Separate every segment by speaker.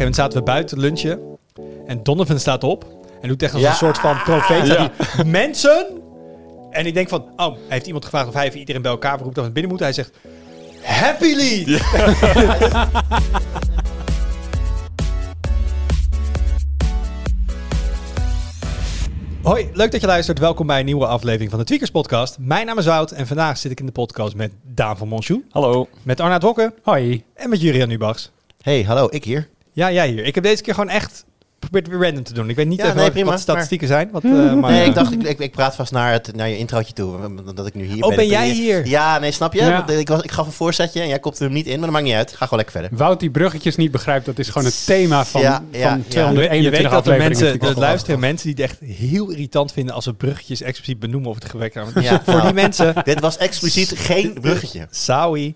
Speaker 1: moment zaten we buiten lunchen. En Donovan staat op. En doet echt als
Speaker 2: Ja.
Speaker 1: een soort van profeet.
Speaker 3: Ja.
Speaker 1: hij, Mensen! En ik denk van, oh, heeft iemand gevraagd of hij even iedereen bij elkaar roept dat we binnen moeten? Hij zegt, happily! Hoi, leuk dat je luistert. Welkom bij een nieuwe aflevering van de Tweakers Podcast. Mijn naam is Wout en vandaag zit ik in de podcast met Daan van Monchou,
Speaker 3: Hallo.
Speaker 1: met Arnaud Hokke
Speaker 4: Hoi.
Speaker 1: en met Jurian Nubachs.
Speaker 2: Hey, hallo, ik hier.
Speaker 1: Ja, jij hier. Ik heb deze keer gewoon echt geprobeerd weer random te doen. Ik weet niet
Speaker 2: Ja,
Speaker 1: even
Speaker 2: nee,
Speaker 1: wat,
Speaker 2: prima,
Speaker 1: wat de statistieken zijn. Wat, eh, maar,
Speaker 2: nee, ik dacht, ik, ik, ik praat vast naar, het, naar je introotje toe, dat ik nu hier
Speaker 1: Oh,
Speaker 2: ben.
Speaker 1: ben jij hier?
Speaker 2: Ja, nee, snap je?
Speaker 4: Ja.
Speaker 2: Ik, was, ik gaf een voorzetje en jij kopte hem niet in, maar dat maakt niet uit. Ga gewoon lekker verder.
Speaker 4: Wout die bruggetjes niet begrijpt, dat is gewoon het thema van,
Speaker 2: Ja, ja,
Speaker 4: van
Speaker 2: ja.
Speaker 4: 221
Speaker 1: je weet dat er mensen, er luisteren mensen die het echt heel irritant vinden als we bruggetjes expliciet benoemen of het gewek aan.
Speaker 2: Ja,
Speaker 1: Voor
Speaker 2: nou,
Speaker 1: die mensen,
Speaker 2: Dit was expliciet geen bruggetje.
Speaker 1: sorry.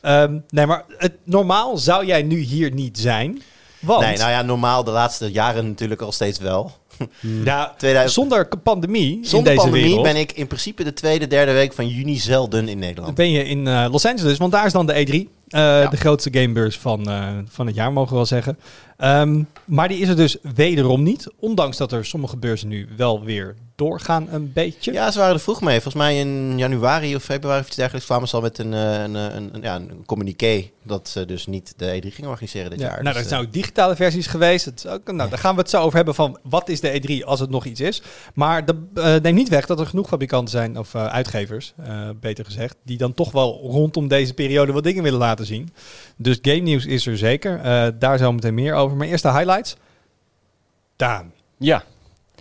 Speaker 1: Ehm, nee, maar het, normaal zou jij nu hier niet zijn. Want,
Speaker 2: Nee, nou ja, normaal de laatste jaren natuurlijk al steeds wel.
Speaker 1: ja,
Speaker 2: 2000
Speaker 1: zonder pandemie
Speaker 2: Zonder
Speaker 1: in deze
Speaker 2: pandemie
Speaker 1: wereld,
Speaker 2: ben ik in principe de tweede, derde week van juni zelden in Nederland.
Speaker 1: ben je in eh, Los Angeles, want daar is dan de E3. eh, De grootste gamebeurs van, eh, van het jaar, mogen we wel zeggen. Ehm, maar die is er dus wederom niet. Ondanks dat er sommige beurzen nu wel weer doorgaan een beetje.
Speaker 2: Ja, ze waren er vroeg mee. Volgens mij in januari of februari of iets dergelijks kwamen ze al met een, eh, een, een, een, ja, een communiqué dat ze dus niet de E3 gingen organiseren dit
Speaker 1: Ja,
Speaker 2: jaar.
Speaker 1: nou,
Speaker 2: Dus,
Speaker 1: dat zijn
Speaker 2: eh,
Speaker 1: ook digitale versies geweest. Is ook, nou, daar gaan we het zo over hebben van wat is de E3 als het nog iets is. Maar dat eh, neemt niet weg dat er genoeg fabrikanten zijn, of eh, uitgevers, eh, beter gezegd, die dan toch wel rondom deze periode wat dingen willen laten zien. Dus game nieuws is er zeker. Eh, daar zo meteen meer over. Maar eerst de highlights. Daan,
Speaker 3: Ja,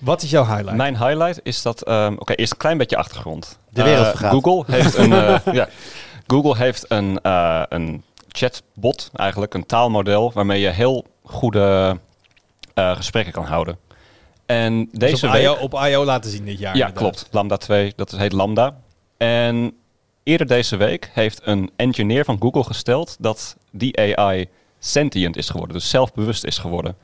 Speaker 1: wat is jouw highlight?
Speaker 3: mijn highlight is dat... ehm, Oké, eerst een klein beetje achtergrond.
Speaker 2: De wereld
Speaker 3: Eh. Google heeft een, eh, ja, Google heeft een, eh, een chatbot, eigenlijk een taalmodel, waarmee je heel goede gesprekken kan houden. En
Speaker 1: Dus
Speaker 3: deze
Speaker 1: op,
Speaker 3: week...
Speaker 1: IO, op IO laten zien dit jaar.
Speaker 3: Ja,
Speaker 1: inderdaad.
Speaker 3: klopt. Lambda 2, dat heet Lambda. En eerder deze week heeft een engineer van Google gesteld dat die AI sentient is geworden, dus zelfbewust is geworden.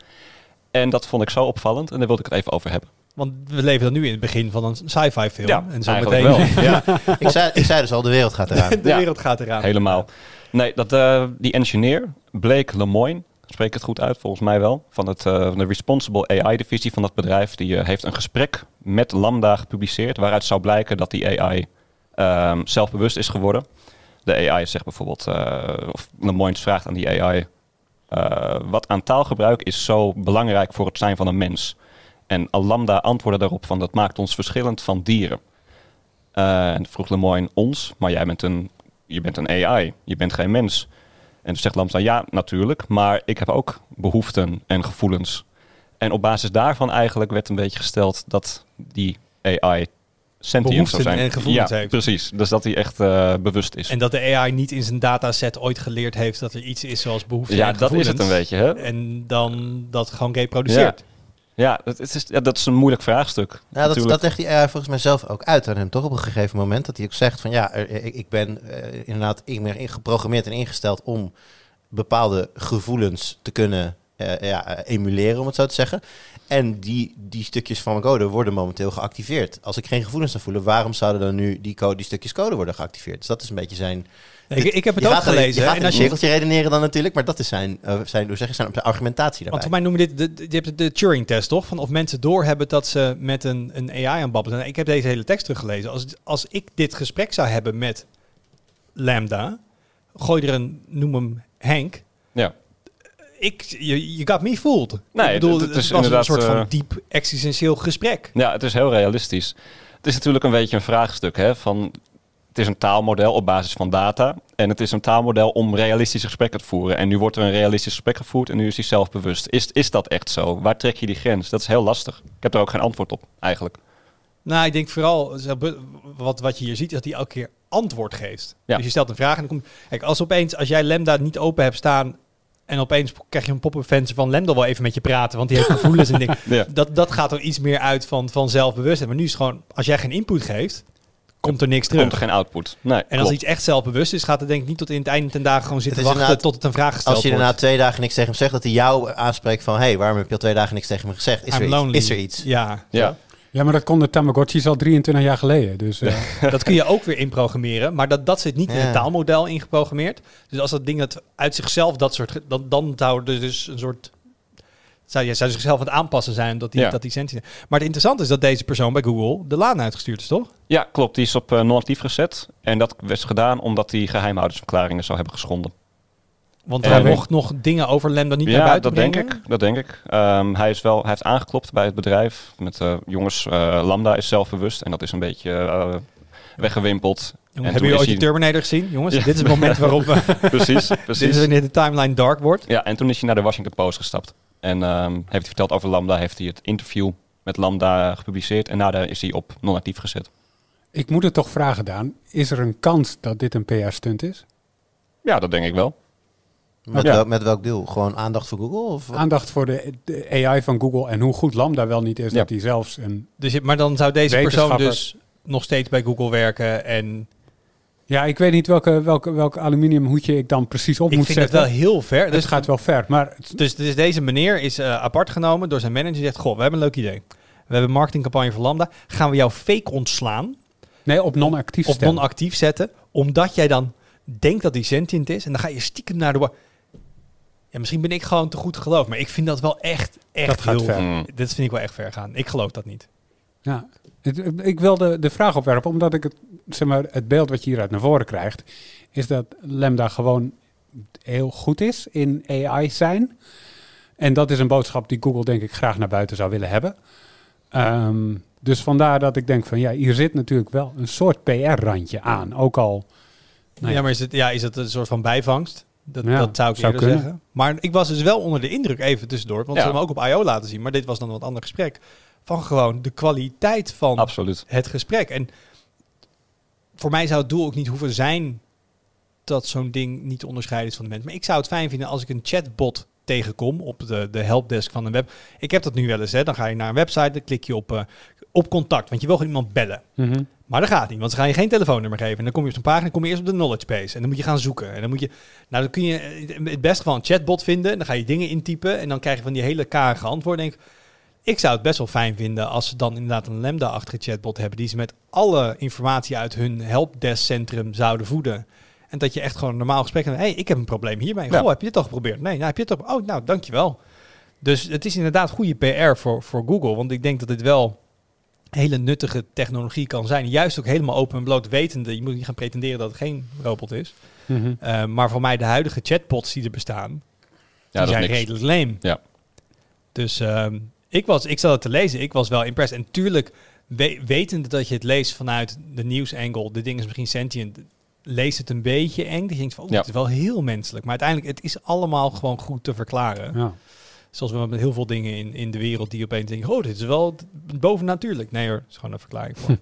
Speaker 3: En dat vond ik zo opvallend en daar wilde ik het even over hebben.
Speaker 1: Want we leven dan nu in het begin van een sci-fi film.
Speaker 3: Ja,
Speaker 1: en zo
Speaker 3: eigenlijk
Speaker 1: meteen
Speaker 3: wel. Ja,
Speaker 2: ik, zei, ik zei dus al, de wereld gaat eraan.
Speaker 1: de
Speaker 3: Ja.
Speaker 1: wereld gaat eraan.
Speaker 3: helemaal. Nee, dat, eh, die engineer, Blake Lemoine, spreek ik het goed uit volgens mij wel, van, het, eh, van de Responsible AI-divisie van dat bedrijf, die eh, heeft een gesprek met Lambda gepubliceerd, waaruit zou blijken dat die AI ehm, zelfbewust is geworden. De AI zegt bijvoorbeeld, eh, of Lemoine vraagt aan die AI, eh, wat aan taalgebruik is zo belangrijk voor het zijn van een mens? En Lambda antwoordde daarop van, dat maakt ons verschillend van dieren. Eh, en vroeg Lemoine ons, maar jij bent een, je bent een AI, je bent geen mens. En toen zegt Lambda, ja, natuurlijk, maar ik heb ook behoeften en gevoelens. En op basis daarvan eigenlijk werd een beetje gesteld dat die AI sentient zou zijn.
Speaker 1: en gevoelens
Speaker 3: ja,
Speaker 1: heeft.
Speaker 3: precies. Dus dat hij echt eh, bewust is.
Speaker 1: En dat de AI niet in zijn dataset ooit geleerd heeft dat er iets is zoals behoefte
Speaker 3: ja,
Speaker 1: en
Speaker 3: dat is het een beetje, hè?
Speaker 1: En dan dat gewoon reproduceert.
Speaker 3: Ja, dat is, ja, dat is een moeilijk vraagstuk.
Speaker 2: Ja, dat,
Speaker 3: natuurlijk.
Speaker 2: dat legt die AI volgens mij zelf ook uit aan hem, toch? Op een gegeven moment. Dat hij ook zegt van ja, er- ik, ben eh, inderdaad ik ben geprogrammeerd en ingesteld om bepaalde gevoelens te kunnen ja, eh, emuleren, om het zo te zeggen. En die, die stukjes van mijn code worden momenteel geactiveerd. Als ik geen gevoelens zou voelen, waarom zouden dan nu die, code, die stukjes code worden geactiveerd? Dus dat is een beetje zijn...
Speaker 1: Ik, ik heb het
Speaker 2: je
Speaker 1: ook
Speaker 2: gaat
Speaker 1: gelezen.
Speaker 2: Je gaat
Speaker 1: en
Speaker 2: in
Speaker 1: als
Speaker 2: een
Speaker 1: je,
Speaker 2: cirkeltje redeneren dan natuurlijk, maar dat is zijn, eh, zijn, hoe zeg je, zijn argumentatie
Speaker 1: want
Speaker 2: daarbij.
Speaker 1: voor mij noemen dit, de, je hebt de Turing-test toch? Van of mensen doorhebben dat ze met een, een AI aan babbelen. En ik heb deze hele tekst teruggelezen. Als, als ik dit gesprek zou hebben met Lambda, gooi er een, noem hem Henk.
Speaker 3: Ja.
Speaker 1: Ik, je, je got me fooled.
Speaker 3: Nee,
Speaker 1: ik bedoel,
Speaker 3: het- is
Speaker 1: was een soort van
Speaker 3: eh,
Speaker 1: diep existentieel gesprek.
Speaker 3: Ja, het is heel realistisch. Het is natuurlijk een beetje een vraagstuk. Hè, van, het is een taalmodel op basis van data. En het is een taalmodel om realistische gesprekken te voeren. En nu wordt er een realistisch gesprek gevoerd en nu is hij zelfbewust. Is, is dat echt zo? Waar trek je die grens? Dat is heel lastig. Ik heb er ook geen antwoord op, eigenlijk.
Speaker 1: Nou, ik denk vooral, be- wat, wat je hier ziet, is dat hij elke keer antwoord geeft.
Speaker 3: Ja.
Speaker 1: Dus je stelt een vraag en dan komt... Kijk, als opeens, als jij Lambda niet open hebt staan... en opeens krijg je een pop-up venster van Lambda wel even met je praten... want die heeft gevoelens en dingen.
Speaker 3: Ja.
Speaker 1: Dat, dat gaat er iets meer uit van, van zelfbewustzijn. Maar nu is het gewoon, als jij geen input geeft, komt er niks terug.
Speaker 3: Komt er geen output. Nee,
Speaker 1: en als
Speaker 3: klopt.
Speaker 1: iets echt zelfbewust is, gaat het denk ik niet tot in het einde ten dagen gewoon zitten wachten tot het een vraag gesteld
Speaker 2: Als je
Speaker 1: wordt.
Speaker 2: na twee dagen niks tegen hem zegt, dat hij jou aanspreekt van... hé, hey, waarom heb je al twee dagen niks tegen me gezegd? Is,
Speaker 1: I'm
Speaker 2: er iets? is er iets?
Speaker 1: Ja,
Speaker 3: Ja,
Speaker 4: Ja, maar dat kon de Tamagotchis al 23 jaar geleden. Dus eh,
Speaker 1: dat kun je ook weer inprogrammeren, maar dat, dat zit niet in
Speaker 2: Ja.
Speaker 1: het taalmodel ingeprogrammeerd. Dus als dat ding dat uit zichzelf dat soort, dan, dan zou er dus een soort Zou, jij zou zichzelf aan het aanpassen zijn dat die,
Speaker 3: Ja.
Speaker 1: dat die sentient. Maar het interessante is dat deze persoon bij Google de laan uitgestuurd is, toch?
Speaker 3: Ja, klopt. Die is op eh, non-actief gezet. En dat werd gedaan omdat hij geheimhoudersverklaringen zou hebben geschonden.
Speaker 1: Want
Speaker 3: weet-
Speaker 1: mocht nog dingen over Lambda niet naar
Speaker 3: ja,
Speaker 1: buiten
Speaker 3: dat denk ik. Dat denk ik. Ehm, hij, is wel, hij heeft aangeklopt bij het bedrijf. Met eh, jongens, eh, Lambda is zelfbewust. En dat is een beetje eh, weggewimpeld.
Speaker 1: Jongens,
Speaker 3: En
Speaker 1: hebben
Speaker 3: toen
Speaker 1: jullie ooit de
Speaker 3: hij-
Speaker 1: Terminator gezien? Jongens,
Speaker 3: Ja.
Speaker 1: dit is het moment waarop we,
Speaker 3: precies,
Speaker 1: dit is
Speaker 3: precies.
Speaker 1: wanneer de timeline dark wordt.
Speaker 3: Ja, en toen is hij naar de Washington Post gestapt. En ehm, heeft hij verteld over Lambda. Heeft hij het interview met Lambda gepubliceerd. En daarna is hij op non-actief gezet.
Speaker 4: Ik moet het toch vragen, Daan. Is er een kans dat dit een PR-stunt is?
Speaker 3: Ja, dat denk ik wel.
Speaker 2: Met,
Speaker 3: Ja.
Speaker 2: wel- met welk doel? Gewoon aandacht voor Google? Of?
Speaker 4: Aandacht voor de, de AI van Google en hoe goed Lambda wel niet is
Speaker 3: Ja.
Speaker 4: dat hij zelfs een...
Speaker 1: Dus, je- maar dan zou deze persoon dus nog steeds bij Google werken. En
Speaker 4: Ja, ik weet niet welke, welke, welk aluminiumhoedje ik dan precies op
Speaker 1: ik
Speaker 4: moet
Speaker 1: vind het
Speaker 4: zetten.
Speaker 1: wel heel ver.
Speaker 4: het
Speaker 1: Dus,
Speaker 4: gaat wel ver, maar het-
Speaker 1: dus, dus deze meneer is eh, apart genomen door zijn manager. Die zegt, goh, we hebben een leuk idee. We hebben een marketingcampagne voor Lambda. Gaan we jou fake ontslaan?
Speaker 4: nee, op non-actief
Speaker 1: Of
Speaker 4: stellen.
Speaker 1: non-actief zetten? Omdat jij dan denkt dat die sentient is. En dan ga je stiekem naar de... Ja, misschien ben ik gewoon te goed geloof. Maar ik vind dat wel echt, echt
Speaker 4: Dat gaat
Speaker 1: heel
Speaker 4: ver.
Speaker 3: Mm.
Speaker 1: Dit vind ik wel echt ver gaan. Ik geloof dat niet.
Speaker 4: Ja, ik wil de, de vraag opwerpen, omdat ik het, zeg maar, het beeld wat je hieruit naar voren krijgt, is dat Lambda gewoon heel goed is in AI zijn. En dat is een boodschap die Google denk ik graag naar buiten zou willen hebben. Ehm, dus vandaar dat ik denk van ja, hier zit natuurlijk wel een soort PR-randje aan. Ook al, nou
Speaker 1: ja.
Speaker 4: ja,
Speaker 1: maar is het, ja, is het een soort van bijvangst? Dat,
Speaker 4: Ja,
Speaker 1: dat zou ik
Speaker 4: zou kunnen.
Speaker 1: zeggen. Maar ik was dus wel onder de indruk, even tussendoor, want
Speaker 3: Ja.
Speaker 1: ze hebben hem ook op I.O. laten zien, maar dit was dan een wat ander gesprek, van gewoon de kwaliteit van
Speaker 3: Absoluut.
Speaker 1: het gesprek. En voor mij zou het doel ook niet hoeven zijn dat zo'n ding niet te onderscheiden is van de mens. Maar ik zou het fijn vinden als ik een chatbot tegenkom op de, de helpdesk van een web. Ik heb dat nu wel eens, hè. dan ga je naar een website, dan klik je op, eh, op contact, want je wil gewoon iemand bellen.
Speaker 4: mhm.
Speaker 1: Maar dat gaat niet, want ze gaan je geen telefoonnummer geven. En dan kom je op zo'n pagina, kom je eerst op de knowledge base. En dan moet je gaan zoeken. En dan moet je, nou dan kun je eh, het beste geval een chatbot vinden. En dan ga je dingen intypen. En dan krijg je van die hele karige antwoorden. Denk ik, ik zou het best wel fijn vinden als ze dan inderdaad een Lambda-achtige chatbot hebben. Die ze met alle informatie uit hun helpdesk centrum zouden voeden. En dat je echt gewoon een normaal gesprek hebt. hey, ik heb een probleem hiermee.
Speaker 3: Ja.
Speaker 1: Goh, heb je het al geprobeerd? Nee, nou, heb je het al... Oh, nou, dankjewel. Dus het is inderdaad goede PR voor, voor Google. Want ik denk dat dit wel hele nuttige technologie kan zijn. Juist ook helemaal open en bloot wetende. Je moet niet gaan pretenderen dat het geen robot is.
Speaker 4: Mhm.
Speaker 1: Uh, maar voor mij de huidige chatbots die er bestaan,
Speaker 3: Ja,
Speaker 1: die zijn
Speaker 3: niks.
Speaker 1: redelijk leem.
Speaker 3: Ja.
Speaker 1: Dus um, ik, was, ik zat het te lezen, ik was wel impressed. En tuurlijk, we, wetende dat je het leest vanuit de nieuwsangle, de ding is misschien sentient, leest het een beetje eng. Je denkt van, oh,
Speaker 3: Ja.
Speaker 1: het is wel heel menselijk. Maar uiteindelijk, het is allemaal gewoon goed te verklaren.
Speaker 4: Ja.
Speaker 1: Zoals we met heel veel dingen in, in de wereld die opeens denken, oh, dit is wel bovennatuurlijk. Nee hoor, is gewoon een verklaring voor.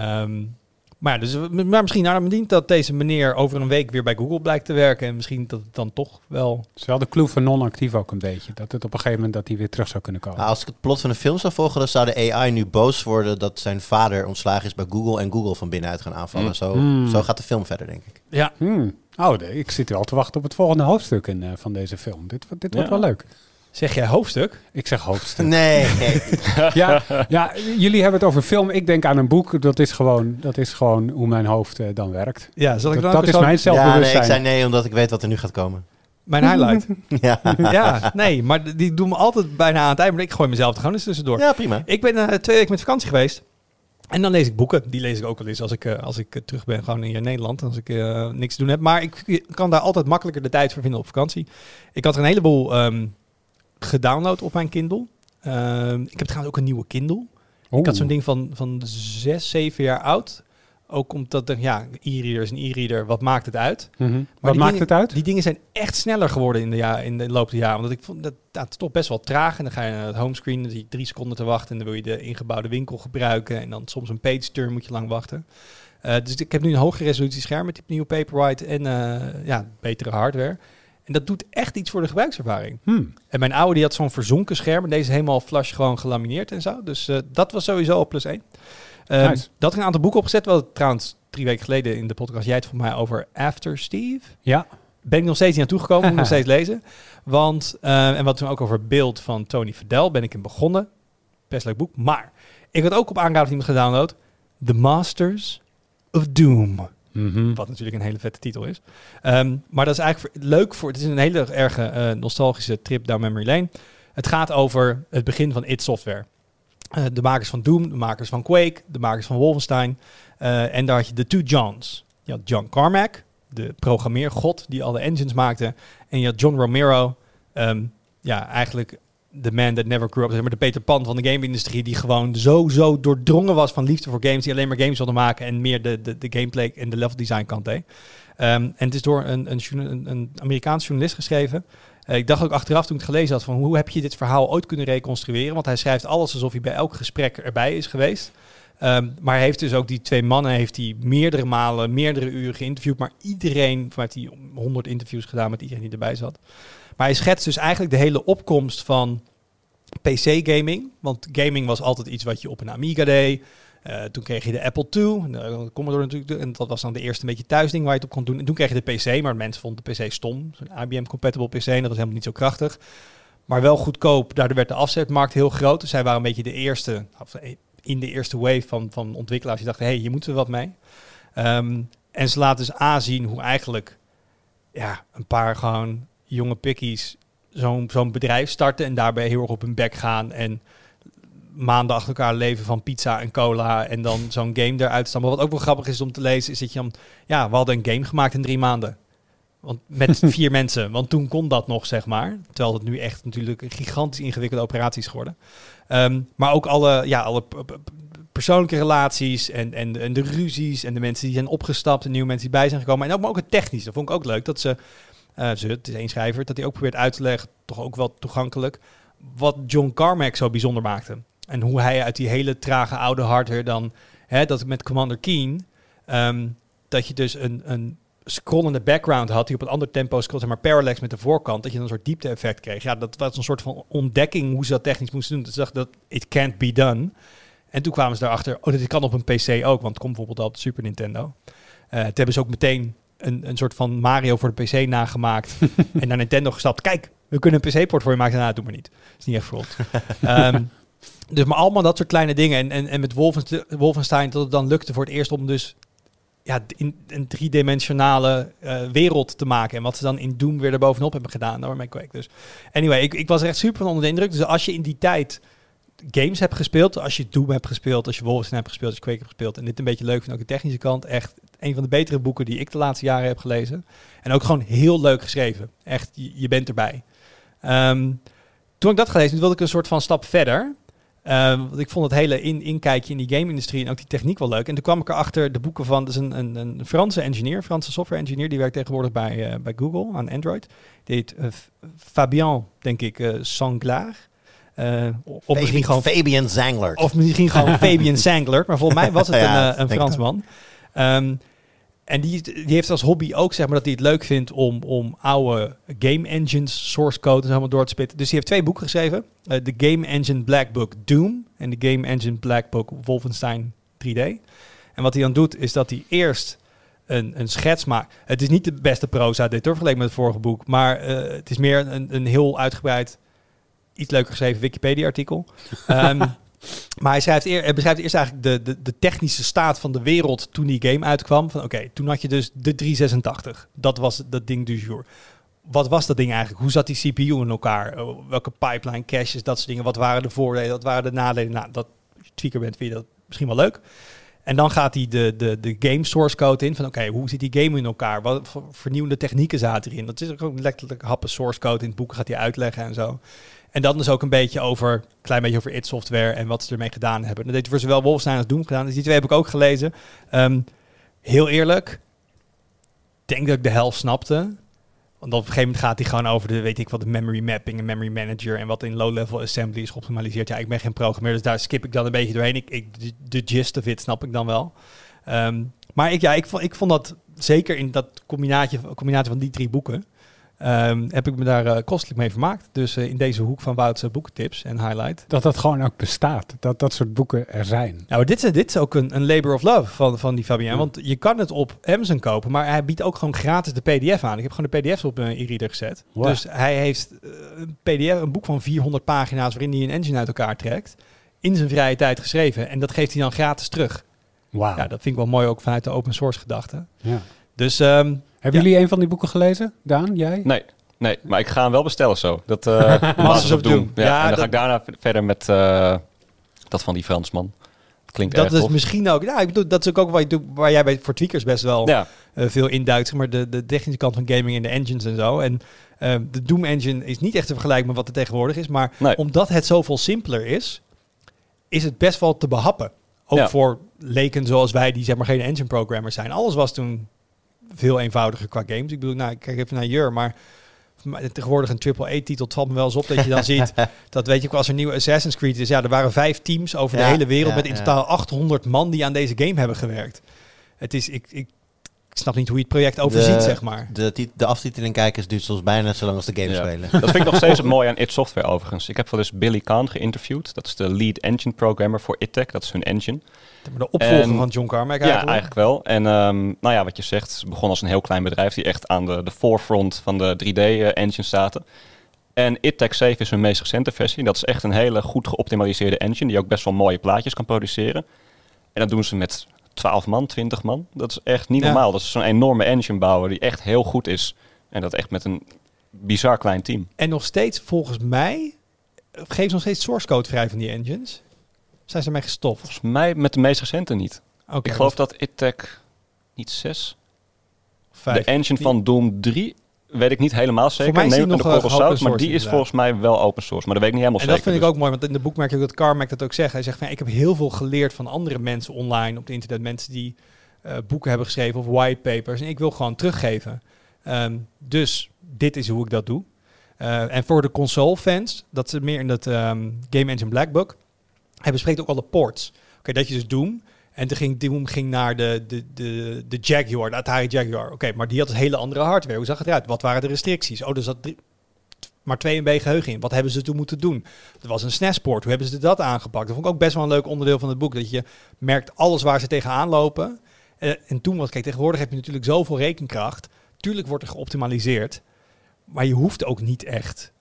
Speaker 1: um, maar, ja, dus, maar misschien nou, dient dat deze meneer over een week weer bij Google blijkt te werken. En misschien dat het dan toch wel...
Speaker 4: Het is wel de clue van non-actief ook een beetje. Dat het op een gegeven moment dat hij weer terug zou kunnen komen.
Speaker 2: Nou, als ik het plot van de film zou volgen, dan zou de AI nu boos worden dat zijn vader ontslagen is bij Google en Google van binnenuit gaan aanvallen.
Speaker 3: Mm.
Speaker 2: Zo,
Speaker 4: Mm.
Speaker 2: zo gaat de film verder, denk ik.
Speaker 1: Ja,
Speaker 4: Hmm. Oh, ik zit al te wachten op het volgende hoofdstuk in, uh, van deze film. Dit, dit wordt
Speaker 3: Ja.
Speaker 4: wel leuk.
Speaker 1: Zeg jij hoofdstuk?
Speaker 4: Ik zeg hoofdstuk.
Speaker 2: Nee.
Speaker 4: ja, ja, jullie hebben het over film. Ik denk aan een boek. Dat is gewoon, dat is gewoon hoe mijn hoofd uh, dan werkt.
Speaker 1: Ja, zal ik
Speaker 4: Dat,
Speaker 1: dan
Speaker 4: dat
Speaker 1: ook
Speaker 4: is mijn
Speaker 2: ja, nee,
Speaker 4: zelfbewustzijn.
Speaker 2: ik zei nee omdat ik weet wat er nu gaat komen.
Speaker 1: Mijn highlight.
Speaker 2: ja.
Speaker 1: ja, nee, maar die doen me altijd bijna aan het eind. Maar ik gooi mezelf er gewoon eens tussendoor.
Speaker 2: ja, prima.
Speaker 1: Ik ben uh, twee weken met vakantie geweest. En dan lees ik boeken. Die lees ik ook wel eens als ik, uh, als ik uh, terug ben, gewoon in Nederland. Als ik uh, niks te doen heb. Maar ik kan daar altijd makkelijker de tijd voor vinden op vakantie. Ik had er een heleboel um, gedownload op mijn Kindle. Uh, ik heb trouwens ook een nieuwe Kindle. Ik had zo'n ding van, van zes, zeven jaar oud. Ook omdat, er, ja, e-reader is een e-reader. Wat maakt het uit?
Speaker 4: Mm -hmm.
Speaker 1: Maar
Speaker 4: Wat maakt
Speaker 1: dingen,
Speaker 4: het uit?
Speaker 1: Die dingen zijn echt sneller geworden in de, ja, in de loop der jaren. Want ik vond dat, dat is toch best wel traag. En dan ga je naar het homescreen, dan zie je drie seconden te wachten. En dan wil je de ingebouwde winkel gebruiken. En dan soms een page turn moet je lang wachten. Uh, dus ik heb nu een hogere resolutie scherm met die nieuwe Paperwhite en uh, ja, betere hardware. En dat doet echt iets voor de gebruikservaring.
Speaker 4: Hmm.
Speaker 1: En mijn oude die had zo'n verzonken scherm. En deze helemaal flash gewoon gelamineerd en zo. Dus uh, dat was sowieso al plus één. Um,
Speaker 4: Nice.
Speaker 1: Dat een aantal boeken opgezet. Wel trouwens drie weken geleden in de podcast. Jij het voor mij over After Steve.
Speaker 4: Ja.
Speaker 1: Ben ik nog steeds niet aan toegekomen. moet nog steeds lezen. Want, uh, en wat toen ook over beeld van Tony Verdel ben ik in begonnen. Best leuk boek. Maar ik had ook op aanraden iemand gedownload. The Masters of Doom.
Speaker 4: -hmm.
Speaker 1: Wat natuurlijk een hele vette titel is. Um, maar dat is eigenlijk leuk voor. Het is een hele erge uh, nostalgische trip down memory lane. Het gaat over het begin van id Software. Eh, de makers van Doom, de makers van Quake, de makers van Wolfenstein. Eh, en daar had je de two Johns. Je had John Carmack, de programmeergod die alle engines maakte. En je had John Romero, ehm, ja, eigenlijk de man that never grew up, maar de Peter Pan van de game-industrie, die gewoon zo, zo doordrongen was van liefde voor games, die alleen maar games wilde maken en meer de, de, de gameplay en de level design kant. Ehm, en het is door een, een, een, Amerikaanse journalist geschreven. Eh, ik dacht ook achteraf toen ik het gelezen had van hoe heb je dit verhaal ooit kunnen reconstrueren? Want hij schrijft alles alsof hij bij elk gesprek erbij is geweest. Ehm, maar heeft dus ook die twee mannen heeft hij meerdere malen, meerdere uren geïnterviewd. Maar iedereen, van heeft hij honderd interviews gedaan met iedereen die erbij zat. Maar hij schetst dus eigenlijk de hele opkomst van PC-gaming. Want gaming was altijd iets wat je op een Amiga deed. Eh, toen kreeg je de Apple II, en de Commodore natuurlijk, en dat was dan de eerste een beetje thuisding waar je het op kon doen. En toen kreeg je de PC, maar mensen vonden de PC stom. Zo'n IBM-compatible PC, en dat was helemaal niet zo krachtig. Maar wel goedkoop, daardoor werd de afzetmarkt heel groot. Dus zij waren een beetje de eerste, of in de eerste wave van, van ontwikkelaars die dachten, hé, hey, hier moeten wat mee. Ehm, en ze laten dus aanzien hoe eigenlijk ja, een paar gewoon jonge pikkies zo'n zo'n bedrijf starten en daarbij heel erg op hun bek gaan en maanden achter elkaar leven van pizza en cola en dan zo'n game eruit staan. Maar wat ook wel grappig is om te lezen, is dat je dan, ja, we hadden een game gemaakt in drie maanden. Want met vier mensen, want toen kon dat nog, zeg maar. Terwijl het nu echt natuurlijk een gigantisch ingewikkelde operatie is geworden. Ehm, maar ook alle, ja, alle persoonlijke relaties en, en, en de ruzies en de mensen die zijn opgestapt en nieuwe mensen die bij zijn gekomen. En ook, maar ook het technisch. Dat vond ik ook leuk. Dat ze, eh, ze het is één schrijver, dat hij ook probeert uit te leggen, toch ook wel toegankelijk, wat John Carmack zo bijzonder maakte. En hoe hij uit die hele trage oude hardware dan, hè, dat met Commander Keen, ehm, dat je dus een, een scrollende background had die op een ander tempo scrolt, zeg maar parallax met de voorkant, dat je dan een soort diepte effect kreeg. Ja, dat was een soort van ontdekking hoe ze dat technisch moesten doen. Dat ze dachten dat it can't be done. En toen kwamen ze erachter, oh, dit kan op een PC ook, want het komt bijvoorbeeld al op de Super Nintendo. Eh toen hebben ze ook meteen een, een soort van Mario voor de PC nagemaakt en naar Nintendo gestapt. Kijk, we kunnen een PC-port voor je maken. Nou, doe maar niet. is niet echt voor ons. Ehm, dus maar allemaal dat soort kleine dingen. En, en, en met Wolfenstein, Wolfenstein dat het dan lukte voor het eerst om dus ja, in een driedimensionale eh wereld te maken. En wat ze dan in Doom weer erbovenop hebben gedaan. Daarmee Quake. Dus anyway, ik, ik was echt super van onder de indruk. Dus als je in die tijd games hebt gespeeld, als je Doom hebt gespeeld, als je Wolfenstein hebt gespeeld, als je Quake hebt gespeeld en dit een beetje leuk vindt, ook de technische kant, echt een van de betere boeken die ik de laatste jaren heb gelezen. En ook gewoon heel leuk geschreven. Echt, je, je bent erbij. Ehm, toen ik dat gelezen, wilde ik een soort van stap verder. Ehm, want ik vond het hele in, inkijkje in die game-industrie en ook die techniek wel leuk. En toen kwam ik erachter de boeken van, dus een, een, een Franse engineer, Franse software engineer, die werkt tegenwoordig bij, eh, bij Google aan Android. Die heet eh, Fabien, denk ik. Eh, of misschien gewoon
Speaker 2: Fabian Zangler.
Speaker 1: of misschien gewoon Fabian Sangler. Maar volgens mij was het een, een Fransman. Ehm, en die, die heeft als hobby ook zeg maar, dat hij het leuk vindt om, om oude game engines, source code en zo allemaal door te spitten. Dus hij heeft twee boeken geschreven. Eh, De Game Engine Black Book Doom en de Game Engine Black Book Wolfenstein 3D. En wat hij dan doet is dat hij eerst een, een schets maakt. Het is niet de beste proza dit hoor, vergeleken met het vorige boek. Maar eh, het is meer een, een heel uitgebreid, iets leuker geschreven Wikipedia-artikel. Ehm, maar hij, beschrijft eerst eigenlijk de, de, de technische staat van de wereld toen die game uitkwam. Van oké, toen had je dus de 386. Dat was dat ding du jour. Wat was dat ding eigenlijk? Hoe zat die CPU in elkaar? Eh, Welke pipeline, caches, dat soort dingen. Wat waren de voordelen, wat waren de nadelen? Nou, dat als tweaker bent, vind je dat misschien wel leuk. En dan gaat hij de, de, de game source code in. Van oké, hoe zit die game in elkaar? Wat voor vernieuwende technieken zaten erin? Dat is ook letterlijk happen source code in het boek. Gaat hij uitleggen en zo. En dan dus ook een beetje over, een klein beetje over id Software en wat ze ermee gedaan hebben. Dat deed voor zowel Wolfenstein als Doom gedaan. Dus die twee heb ik ook gelezen. Ehm, heel eerlijk, denk dat ik de helft snapte. Want op een gegeven moment gaat hij gewoon over de, weet ik wat, de memory mapping en memory manager en wat in low-level assembly is geoptimaliseerd. Ja, ik ben geen programmeur, dus daar skip ik dan een beetje doorheen. Ik, de, gist of it snap ik dan wel. Ehm, maar ik, ja, ik, vond, ik vond dat zeker in dat combinatie van die drie boeken, ehm, heb ik me daar eh, kostelijk mee vermaakt. Dus eh, in deze hoek van Wout's boekentips en highlight.
Speaker 4: Dat dat gewoon ook bestaat. Dat dat soort boeken er zijn.
Speaker 1: Nou, dit, is- dit is ook een, een labor of love van, van die Fabian.
Speaker 4: Ja.
Speaker 1: Want je kan het op Amazon kopen, maar hij biedt ook gewoon gratis de PDF aan. Ik heb gewoon de PDF's op mijn e-reader gezet.
Speaker 4: Wow.
Speaker 1: Dus hij heeft eh, een PDF, een boek van 400 pagina's waarin hij een engine uit elkaar trekt. In zijn vrije tijd geschreven. En dat geeft hij dan gratis terug.
Speaker 4: Wauw.
Speaker 1: Ja, dat vind ik wel mooi ook vanuit de open source gedachte.
Speaker 4: Ja.
Speaker 1: Dus ehm,
Speaker 4: Hebben
Speaker 1: Ja.
Speaker 4: jullie een van die boeken gelezen? Daan, jij?
Speaker 3: Nee, Nee, maar ik ga hem wel bestellen zo. Dat eh Masters
Speaker 1: of
Speaker 3: Doom.
Speaker 1: Doom.
Speaker 3: Ja,
Speaker 1: Ja,
Speaker 3: en dan
Speaker 1: dat-
Speaker 3: ga ik daarna verder met eh, dat van die Fransman. Dat klinkt
Speaker 1: Dat
Speaker 3: erg
Speaker 1: is
Speaker 3: tof.
Speaker 1: misschien ook... Ja, ik bedoel, dat is ook waar, je doet- waar jij bij, voor tweakers best wel
Speaker 3: Ja,
Speaker 1: eh, veel induikt. Maar de, de technische kant van gaming en de engines en zo. En eh, de Doom engine is niet echt te vergelijken met wat er tegenwoordig is. Maar
Speaker 3: Nee.
Speaker 1: omdat het zoveel simpeler is, is het best wel te behappen. Ook
Speaker 3: Ja.
Speaker 1: voor leken zoals wij, die zeg maar geen engine programmers zijn. Alles was toen veel eenvoudiger qua games. Ik bedoel, nou, ik kijk even naar Jur, maar tegenwoordig een AAA-titel, het valt me wel eens op dat je dan ziet dat, weet je, ook als er een nieuwe Assassin's Creed is, ja, er waren vijf teams over de hele wereld
Speaker 2: ja,
Speaker 1: met in
Speaker 2: ja.
Speaker 1: totaal 800 man die aan deze game hebben gewerkt. Het is, ik, ik, ik snap niet hoe je het project overziet,
Speaker 2: De-
Speaker 1: zeg maar.
Speaker 2: De, de aftiteling kijkers duurt soms bijna net zo lang als de game
Speaker 3: Ja.
Speaker 2: spelen.
Speaker 3: dat vind ik nog steeds het mooie aan id Software overigens. Ik heb wel eens Billy Kahn geïnterviewd. Dat is de lead engine programmer voor ITTEC. Dat is hun engine.
Speaker 1: Maar de opvolger
Speaker 3: En-
Speaker 1: van John Carmack
Speaker 3: Ja,
Speaker 1: eigenlijk.
Speaker 3: eigenlijk wel. En ehm, nou ja, wat je zegt, ze begon als een heel klein bedrijf die echt aan de, de forefront van de 3D-engine zaten. En ITTEC 7 is hun meest recente versie. Dat is echt een hele goed geoptimaliseerde engine die ook best wel mooie plaatjes kan produceren. En dat doen ze met 12 man, 20 man. Dat is echt niet
Speaker 1: Ja.
Speaker 3: normaal. Dat is zo'n enorme engine bouwen die echt heel goed is. En dat echt met een bizar klein team.
Speaker 1: En nog steeds, volgens mij, geven ze nog steeds source code vrij van die engines. Zijn ze ermee gestopt?
Speaker 3: Volgens mij met de meest recente niet.
Speaker 1: Oké,
Speaker 3: ik geloof dat ITTEC niet 6.
Speaker 1: vijf.
Speaker 3: De engine
Speaker 1: Die-
Speaker 3: van Doom 3 weet ik niet helemaal zeker.
Speaker 1: mij is die
Speaker 3: Nee,
Speaker 1: nog,
Speaker 3: de maar die is
Speaker 1: inderdaad.
Speaker 3: volgens mij wel open source. Maar dat weet ik niet helemaal
Speaker 1: En dat
Speaker 3: zeker.
Speaker 1: vind ik
Speaker 3: dus-
Speaker 1: ook mooi, want in de boek merk je dat Carmack dat ook zegt. Hij zegt van, ik heb heel veel geleerd van andere mensen online op het internet. Mensen die eh, boeken hebben geschreven of whitepapers. En ik wil gewoon teruggeven. Ehm, dus dit is hoe ik dat doe. Eh, en voor de console fans, dat ze meer in dat ehm, Game Engine Black Book. Hij bespreekt ook alle ports. Oké, dat je dus Doom. En toen ging Doom ging naar de, de, de, de Jaguar, de Atari Jaguar. Oké, maar die had een hele andere hardware. Hoe zag het eruit? Wat waren de restricties? Oh, er zat drie- maar 2 MB geheugen in. Wat hebben ze toen moeten doen? Er was een SNES-poort. Hoe hebben ze dat aangepakt? Dat vond ik ook best wel een leuk onderdeel van het boek. Dat je merkt alles waar ze tegenaan lopen. Eh, en toen was, kijk, tegenwoordig heb je natuurlijk zoveel rekenkracht. Tuurlijk wordt er geoptimaliseerd. Maar je hoeft ook niet echt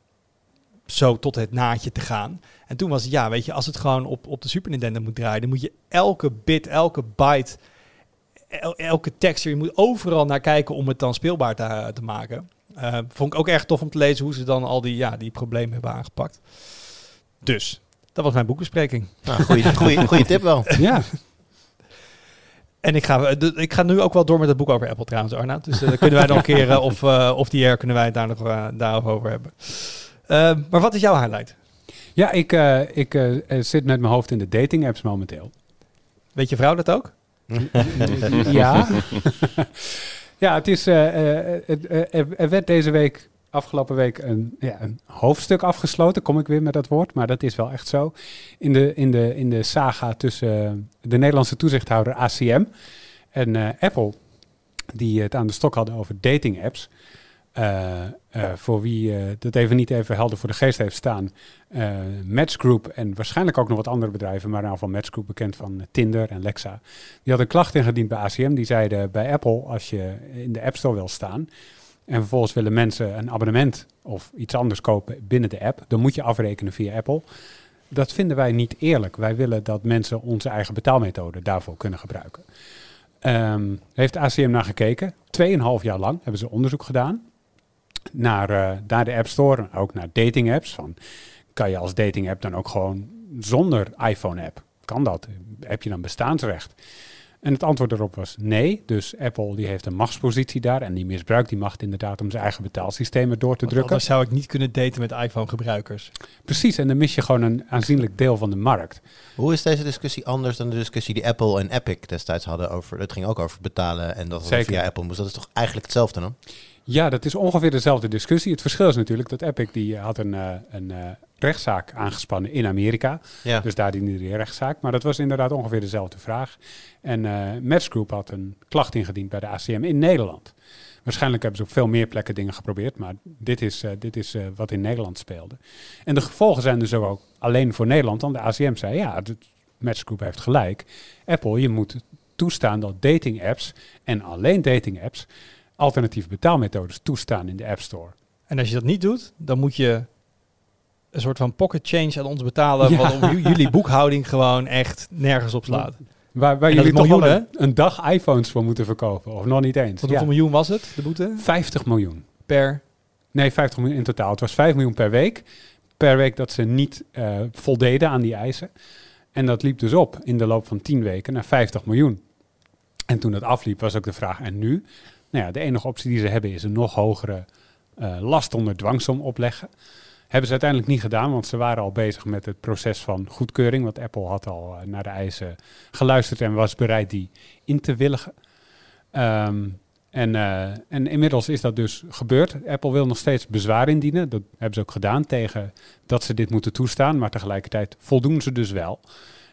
Speaker 1: zo tot het naadje te gaan. En toen was het, ja, weet je, als het gewoon op, op de Super Nintendo moet draaien, dan moet je elke bit, elke byte, el- elke texture, je moet overal naar kijken om het dan speelbaar te, te maken. Eh, vond ik ook erg tof om te lezen hoe ze dan al die, ja, die problemen hebben aangepakt. Dus, dat was mijn boekbespreking.
Speaker 2: Nou, goeie, goeie, goeie tip wel.
Speaker 4: Ja,
Speaker 1: En ik ga, de- ik ga nu ook wel door met het boek over Apple trouwens, Arnoud. Dus eh, dan kunnen wij nog een keer, eh, of, eh, of die air, kunnen wij het daar nog eh, daarover over hebben. Eh, maar wat is jouw highlight?
Speaker 4: Ja ik, eh, ik eh, eh, zit met mijn hoofd in de dating apps momenteel.
Speaker 1: Weet je vrouw dat ook?
Speaker 4: ja. ja, het is. eh, eh, het, eh, er- er werd deze week, afgelopen week, een, ja, een hoofdstuk afgesloten. Kom ik weer met dat woord, maar dat is wel echt zo. In de, in de, in de saga tussen de Nederlandse toezichthouder ACM en eh, Apple, die het aan de stok hadden over dating apps. Eh, eh, voor wie eh, dat even niet even helder voor de geest heeft staan. Match Group en waarschijnlijk ook nog wat andere bedrijven, maar in ieder geval Match Group bekend van Tinder en Lexa. Die had een klacht ingediend bij ACM. Die zeiden bij Apple, als je in de App Store wil staan en vervolgens willen mensen een abonnement of iets anders kopen binnen de app, dan moet je afrekenen via Apple. Dat vinden wij niet eerlijk. Wij willen dat mensen onze eigen betaalmethode daarvoor kunnen gebruiken. Ehm, heeft ACM naar gekeken. Tweeënhalf jaar lang hebben ze onderzoek gedaan naar, eh, naar de App Store en ook naar dating apps. Van, kan je als dating app dan ook gewoon zonder iPhone app? Kan dat? Heb je dan bestaansrecht? En het antwoord erop was nee. Dus Apple die heeft een machtspositie daar en die misbruikt die macht inderdaad om zijn eigen betaalsystemen door te
Speaker 1: Want
Speaker 4: drukken.
Speaker 1: anders zou ik niet kunnen daten met iPhone-gebruikers.
Speaker 4: Precies, en dan mis je gewoon een aanzienlijk deel van de markt.
Speaker 2: Hoe is deze discussie anders dan de discussie die Apple en Epic destijds hadden over... Het ging ook over betalen en dat het via Apple moest. Dat is toch eigenlijk hetzelfde dan?
Speaker 4: Ja, dat is ongeveer dezelfde discussie. Het verschil is natuurlijk dat Epic die eh, had een, eh, een eh, rechtszaak aangespannen in Amerika.
Speaker 2: Ja.
Speaker 4: Dus daar die rechtszaak. Maar dat was inderdaad ongeveer dezelfde vraag. En eh Match Group had een klacht ingediend bij de ACM in Nederland. Waarschijnlijk hebben ze op veel meer plekken dingen geprobeerd, maar dit is, dit is wat in Nederland speelde. En de gevolgen zijn dus ook alleen voor Nederland. Want de ACM zei, ja, de Match Group heeft gelijk. Apple, je moet toestaan dat dating apps en alleen dating apps alternatieve betaalmethodes toestaan in de App Store.
Speaker 1: En als je dat niet doet, dan moet je een soort van pocket change aan ons betalen.
Speaker 4: Ja.
Speaker 1: Wat jullie boekhouding gewoon echt nergens op slaat.
Speaker 4: Waar, waar jullie toch wel een, een dag iPhones voor moeten verkopen. Of nog niet eens.
Speaker 1: Wat
Speaker 4: Ja,
Speaker 1: hoeveel miljoen was het, de boete?
Speaker 4: 50 miljoen.
Speaker 1: Per
Speaker 4: Nee, 50 miljoen in totaal. Het was 5 miljoen per week. Per week dat ze niet eh, voldeden aan die eisen. En dat liep dus op in de loop van 10 weken naar 50 miljoen. En toen dat afliep was ook de vraag, en nu? Nou ja, de enige optie die ze hebben is een nog hogere eh, last onder dwangsom opleggen. Hebben ze uiteindelijk niet gedaan, want ze waren al bezig met het proces van goedkeuring. Want Apple had al eh, naar de eisen geluisterd en was bereid die in te willigen. Ehm, en, eh, en inmiddels is dat dus gebeurd. Apple wil nog steeds bezwaar indienen. Dat hebben ze ook gedaan tegen dat ze dit moeten toestaan. Maar tegelijkertijd voldoen ze dus wel.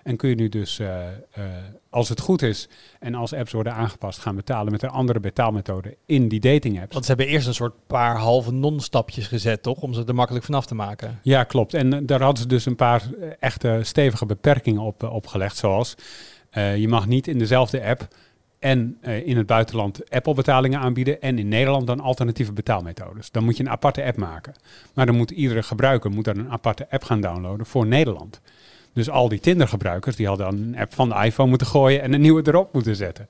Speaker 4: En kun je nu dus, eh, eh, als het goed is en als apps worden aangepast, gaan betalen met een andere betaalmethode in die dating apps.
Speaker 1: Want ze hebben eerst een soort paar halve non-stapjes gezet, toch? Om ze er makkelijk vanaf te maken.
Speaker 4: Ja, klopt. En eh, daar hadden ze dus een paar echte stevige beperkingen op opgelegd. Zoals je mag niet in dezelfde app en in het buitenland Apple-betalingen aanbieden en in Nederland dan alternatieve betaalmethodes. Dan moet je een aparte app maken. Maar dan moet iedere gebruiker moet dan een aparte app gaan downloaden voor Nederland. Dus al die Tinder-gebruikers die hadden dan een app van de iPhone moeten gooien en een nieuwe erop moeten zetten.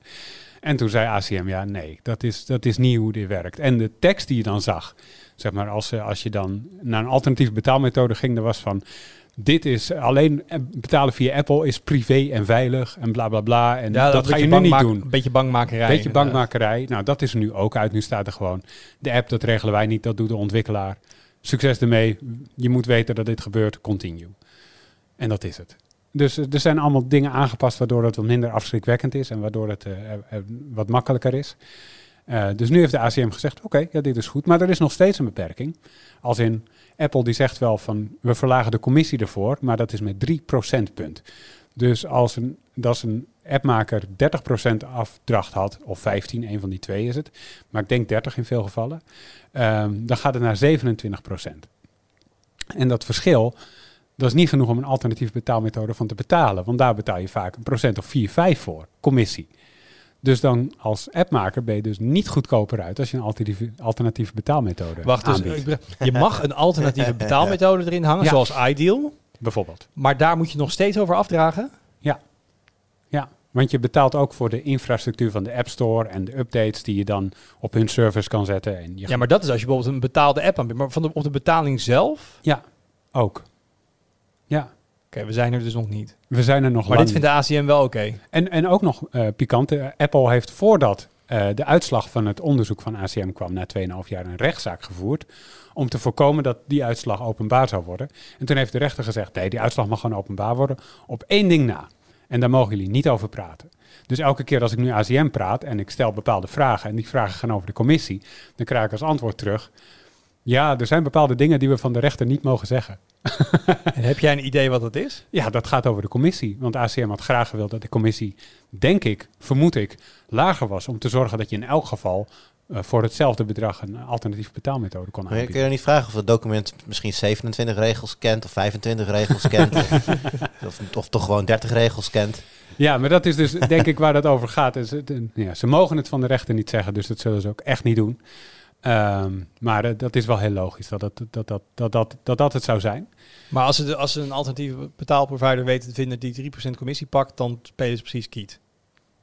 Speaker 4: En toen zei ACM, ja nee, dat is, dat is niet hoe dit werkt. En de tekst die je dan zag, zeg maar als, eh, als je dan naar een alternatieve betaalmethode ging, er was van, dit is alleen eh, betalen via Apple is privé en veilig en bla bla bla. En dat ga je nu niet doen.
Speaker 1: Een beetje bangmakerij.
Speaker 4: Beetje
Speaker 1: inderdaad.
Speaker 4: bankmakerij. Nou, dat is er nu ook uit. Nu staat er gewoon, de app dat regelen wij niet, dat doet de ontwikkelaar. Succes ermee. Je moet weten dat dit gebeurt. Continue. En dat is het. Dus eh, er zijn allemaal dingen aangepast waardoor het wat minder afschrikwekkend is en waardoor het eh, wat makkelijker is. Eh, dus nu heeft de ACM gezegd, oké, ja, dit is goed. Maar er is nog steeds een beperking. Als in Apple die zegt wel van, we verlagen de commissie ervoor, maar dat is met 3 procentpunt. Dus als een, als een appmaker 30% afdracht had, of 15, een van die twee is het, maar ik denk 30 in veel gevallen, ehm, dan gaat het naar 27%. En dat verschil, dat is niet genoeg om een alternatieve betaalmethode van te betalen, want daar betaal je vaak een procent of 4, 5 voor, commissie. Dus dan als appmaker ben je dus niet goedkoper uit als je een alternatieve, alternatieve betaalmethode
Speaker 1: Wacht,
Speaker 4: aanbiedt.
Speaker 1: je mag een alternatieve betaalmethode erin hangen,
Speaker 4: Ja.
Speaker 1: zoals Ideal.
Speaker 4: Bijvoorbeeld.
Speaker 1: Maar daar moet je nog steeds over afdragen.
Speaker 4: Ja, want je betaalt ook voor de infrastructuur van de App Store en de updates die je dan op hun servers kan zetten. En je
Speaker 1: Ja, maar dat is als je bijvoorbeeld een betaalde app aanbiedt. Maar van de, op de betaling zelf?
Speaker 4: ja, ook. Ja,
Speaker 1: Oké, we zijn er dus nog niet.
Speaker 4: we zijn er nog
Speaker 1: Maar dit vindt de ACM wel oké.
Speaker 4: En, en ook nog eh, pikant, eh, Apple heeft voordat eh, de uitslag van het onderzoek van ACM kwam, na 2,5 jaar een rechtszaak gevoerd, om te voorkomen dat die uitslag openbaar zou worden. En toen heeft de rechter gezegd, nee, die uitslag mag gewoon openbaar worden, op één ding na. En daar mogen jullie niet over praten. Dus elke keer als ik nu ACM praat en ik stel bepaalde vragen en die vragen gaan over de commissie, dan krijg ik als antwoord terug, ja, er zijn bepaalde dingen die we van de rechter niet mogen zeggen.
Speaker 1: En heb jij een idee wat dat is?
Speaker 4: Ja, dat gaat over de commissie. Want ACM had graag gewild dat de commissie, denk ik, vermoed ik, lager was. Om te zorgen dat je in elk geval eh, voor hetzelfde bedrag een alternatieve betaalmethode kon
Speaker 2: Maar kun je
Speaker 4: aanbieden.
Speaker 2: niet vragen of het document misschien 27 regels kent of 25 regels kent? of, of, toch gewoon 30 regels kent?
Speaker 4: Ja, maar dat is dus denk ik waar dat over gaat. Is het, een- ja, ze mogen het van de rechter niet zeggen, dus dat zullen ze ook echt niet doen. Ehm, maar eh, dat is wel heel logisch dat dat, dat, dat, dat, dat, dat, dat het zou zijn.
Speaker 1: Maar als ze, als ze een alternatieve betaalprovider weten te vinden die 3% commissie pakt, dan spelen ze precies kiet.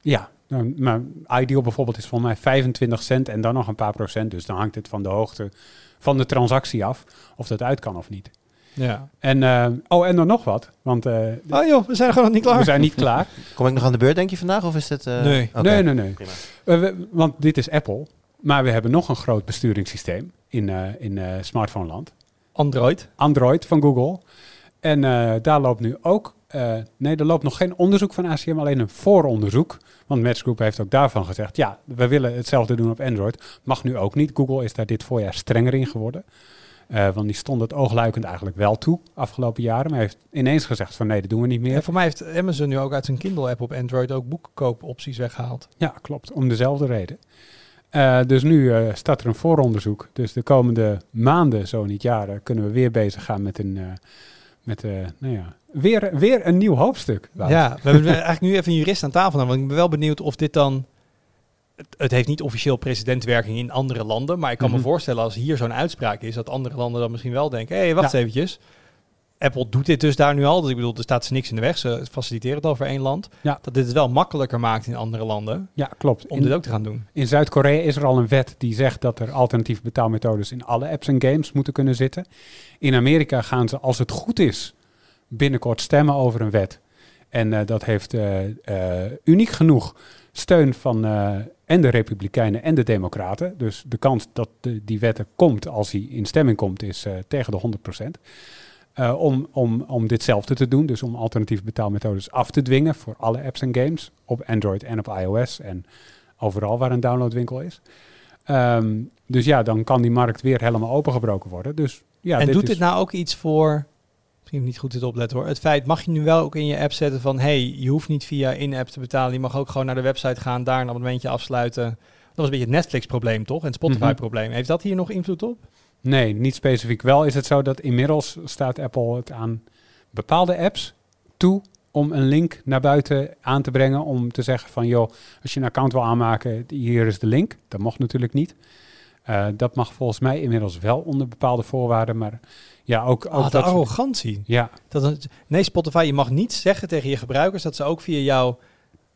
Speaker 4: Ja, nou, maar Ideal bijvoorbeeld is volgens mij 25 cent en dan nog een paar procent. Dus dan hangt het van de hoogte van de transactie af of dat uit kan of niet.
Speaker 1: Ja.
Speaker 4: En, eh, oh, en dan nog wat, want eh,
Speaker 1: Oh joh, we zijn gewoon nog niet klaar.
Speaker 4: we zijn niet klaar.
Speaker 2: Kom ik nog aan de beurt, denk je vandaag? Of is dit... eh,
Speaker 1: Nee.
Speaker 4: Nee, nee, nee.
Speaker 2: Prima.
Speaker 4: We- want dit is Apple, maar we hebben nog een groot besturingssysteem in, eh in eh smartphoneland.
Speaker 1: Android.
Speaker 4: Android van Google. En eh, daar loopt nu ook, nee, er loopt nog geen onderzoek van ACM, alleen een vooronderzoek. Want Match Group heeft ook daarvan gezegd, ja, we willen hetzelfde doen op Android. Mag nu ook niet. Google is daar dit voorjaar strenger in geworden. Want die stond het oogluikend eigenlijk wel toe afgelopen jaren. Maar heeft ineens gezegd van nee, dat doen we niet meer.
Speaker 1: Voor mij heeft Amazon nu ook uit zijn Kindle-app op Android ook boekkoopopties weggehaald.
Speaker 4: Ja, klopt. Om dezelfde reden. Eh, dus nu eh, staat er een vooronderzoek. Dus de komende maanden, zo niet jaren, kunnen we weer bezig gaan met een, eh, met, nou ja, weer, weer een nieuw hoofdstuk.
Speaker 1: Ja, we hebben eigenlijk nu even een jurist aan tafel. Want ik ben wel benieuwd of dit dan... Het, het heeft niet officieel precedentwerking in andere landen. Maar ik kan
Speaker 4: Mhm.
Speaker 1: me voorstellen als hier zo'n uitspraak is... dat andere landen dan misschien wel denken... Hé, hey, wacht
Speaker 4: Ja.
Speaker 1: eventjes. Apple doet dit dus daar nu al. Dus ik bedoel, er staat ze niks in de weg. Ze faciliteren het al voor één land.
Speaker 4: Ja.
Speaker 1: Dat dit het wel makkelijker maakt in andere landen
Speaker 4: Ja, klopt.
Speaker 1: om
Speaker 4: In-
Speaker 1: dit ook te gaan doen.
Speaker 4: In Zuid-Korea is er al een wet die zegt dat er alternatieve betaalmethodes in alle apps en games moeten kunnen zitten. In Amerika gaan ze, als het goed is, binnenkort stemmen over een wet. En eh, dat heeft eh, eh, uniek genoeg steun van en de Republikeinen en de Democraten. Dus de kans dat de, die wet er komt als hij in stemming komt is tegen de 100%. Eh, om, om, om ditzelfde te doen, dus om alternatieve betaalmethodes af te dwingen voor alle apps en games op Android en op iOS en overal waar een downloadwinkel is. Ehm, dus ja, dan kan die markt weer helemaal opengebroken worden. Dus ja,
Speaker 1: en
Speaker 4: dit
Speaker 1: doet
Speaker 4: is-
Speaker 1: dit nou ook iets voor, misschien niet goed dit opletten hoor, het feit, mag je nu wel ook in je app zetten van, hey, je hoeft niet via in-app te betalen, je mag ook gewoon naar de website gaan, daar een abonnementje afsluiten. Dat was een beetje het Netflix-probleem toch? En het Spotify-probleem. Heeft dat hier nog invloed op?
Speaker 4: Nee, niet specifiek. Wel is het zo dat inmiddels staat Apple het aan bepaalde apps toe om een link naar buiten aan te brengen om te zeggen van joh, als je een account wil aanmaken, hier is de link. Dat mocht natuurlijk niet. Eh, dat mag volgens mij inmiddels wel onder bepaalde voorwaarden, maar ja, ook, ook
Speaker 1: de
Speaker 4: dat.
Speaker 1: arrogantie.
Speaker 4: Ja,
Speaker 1: Dat nee, Spotify, je mag niet zeggen tegen je gebruikers dat ze ook via jouw